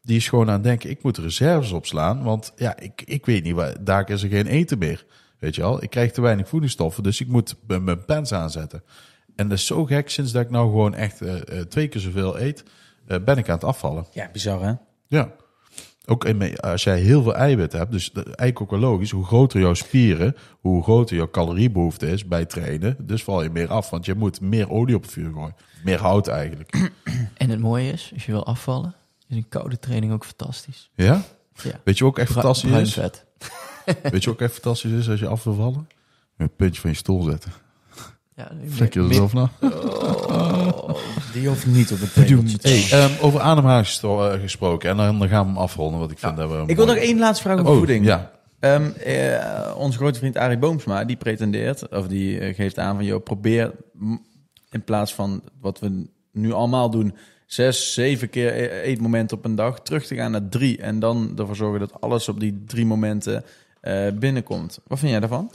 Die is gewoon aan het denken, ik moet reserves opslaan, want ja, ik, ik weet niet, waar, daar is er geen eten meer. Weet je al, ik krijg te weinig voedingsstoffen, dus ik moet mijn pens aanzetten. En dat is zo gek, sinds dat ik nou gewoon echt eh, eh, twee keer zoveel eet, eh, ben ik aan het afvallen. Ja, bizar, hè? Ja. Ook in, me- als jij heel veel eiwit hebt, dus eigenlijk ook wel logisch, hoe groter jouw spieren, hoe groter jouw caloriebehoefte is bij trainen, dus val je meer af, want je moet meer olie op het vuur gooien. Meer hout eigenlijk. En het mooie is, als je wil afvallen, Is een koude training ook fantastisch. Ja? Ja. Weet je ook echt Bru- fantastisch bruin is? vet. Weet je ook echt fantastisch is als je af wil vallen? Een puntje van je stoel zetten. Ja, Vlek je er zelf na. Die hoeft niet op het tegeltje te Hey, ehm, over ademhaling eh, gesproken. En dan, dan gaan we hem afronden, want ik vind dat we... Ik wil nog één laatste vraag over Oh, voeding. ja. Ehm, eh, onze grote vriend Arie Boomsma, die pretendeert, of die eh, geeft aan van, joh, probeer in plaats van wat we nu allemaal doen, zes, zeven keer e- eetmomenten op een dag, terug te gaan naar drie. En dan ervoor zorgen dat alles op die drie momenten eh, binnenkomt. Wat vind jij daarvan?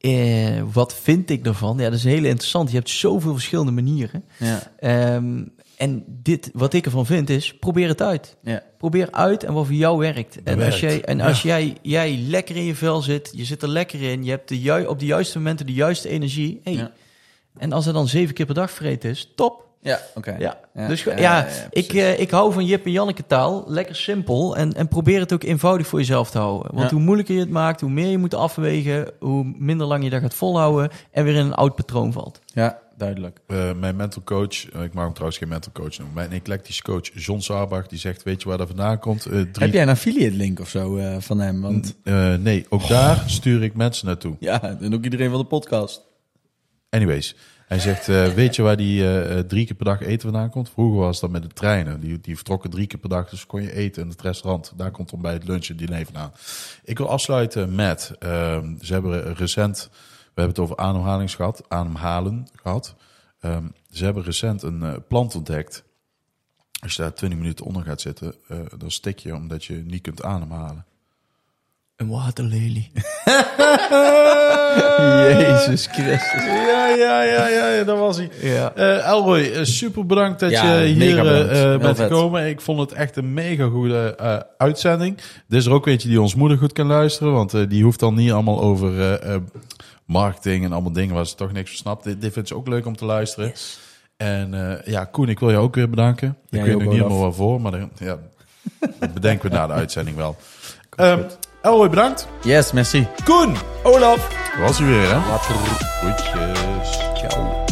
Eh, wat vind ik ervan? Ja, dat is heel interessant. Je hebt zoveel verschillende manieren. Ja, Ehm, en dit, wat ik ervan vind, is probeer het uit. ja, Probeer uit en wat voor jou werkt. En werkt, als, jij, en ja. als jij, jij lekker in je vel zit, je zit er lekker in, je hebt de ju- op de juiste momenten de juiste energie. Hey, Ja. En als er dan zeven keer per dag vreten is, top. Ja oké. Ja. Ja, dus ja, ja, ja, ja, ik, eh, ik hou van Jip en Janneke taal. Lekker simpel. En, en probeer het ook eenvoudig voor jezelf te houden. Want Ja. hoe moeilijker je het maakt, hoe meer je moet afwegen, hoe minder lang je dat gaat volhouden en weer in een oud patroon valt. Ja, duidelijk. Eh, mijn mental coach, eh, ik mag hem trouwens geen mental coach noemen. Mijn eclectische coach John Saarbach, die zegt, weet je waar dat vandaan komt? Eh, drie... Heb jij een affiliate link of zo eh, van hem? Want Eh, nee, ook daar stuur ik mensen naartoe. ja, en ook iedereen van de podcast. Anyways, hij zegt, eh, weet je waar die eh, eh, drie keer per dag eten vandaan komt? Vroeger was dat met de treinen. Die, die vertrokken drie keer per dag, dus kon je eten in het restaurant. Daar komt dan bij het lunchen diner vandaan. Ik wil afsluiten met, ehm, ze hebben recent, we hebben het over ademhaling gehad, ademhalen gehad. Ehm, ze hebben recent een plant ontdekt. Als je daar 20 minuten onder gaat zitten, dan stik je omdat je niet kunt ademhalen. Een waterlelie. Jezus Christus. Ja, ja, ja, ja, ja dat was hij. Ja. Eh Elroy, eh, super bedankt dat Ja, je hier Heel bent vet. gekomen. Ik vond het echt een mega goede eh, uitzending. Dit is er ook eentje die ons moeder goed kan luisteren, want eh, die hoeft dan niet allemaal over eh, eh, marketing en allemaal dingen waar ze toch niks van snapt. Dit, dit vindt ze ook leuk om te luisteren. En eh, ja, Koen, ik wil jou ook weer bedanken. Ja, ik weet nog niet helemaal waarvoor, maar dan- ja, dat bedenken we na de uitzending wel. Elroy, bedankt. Yes, merci. Koen, Olaf. was hij weer, hè? Later. Groetjes. Ciao.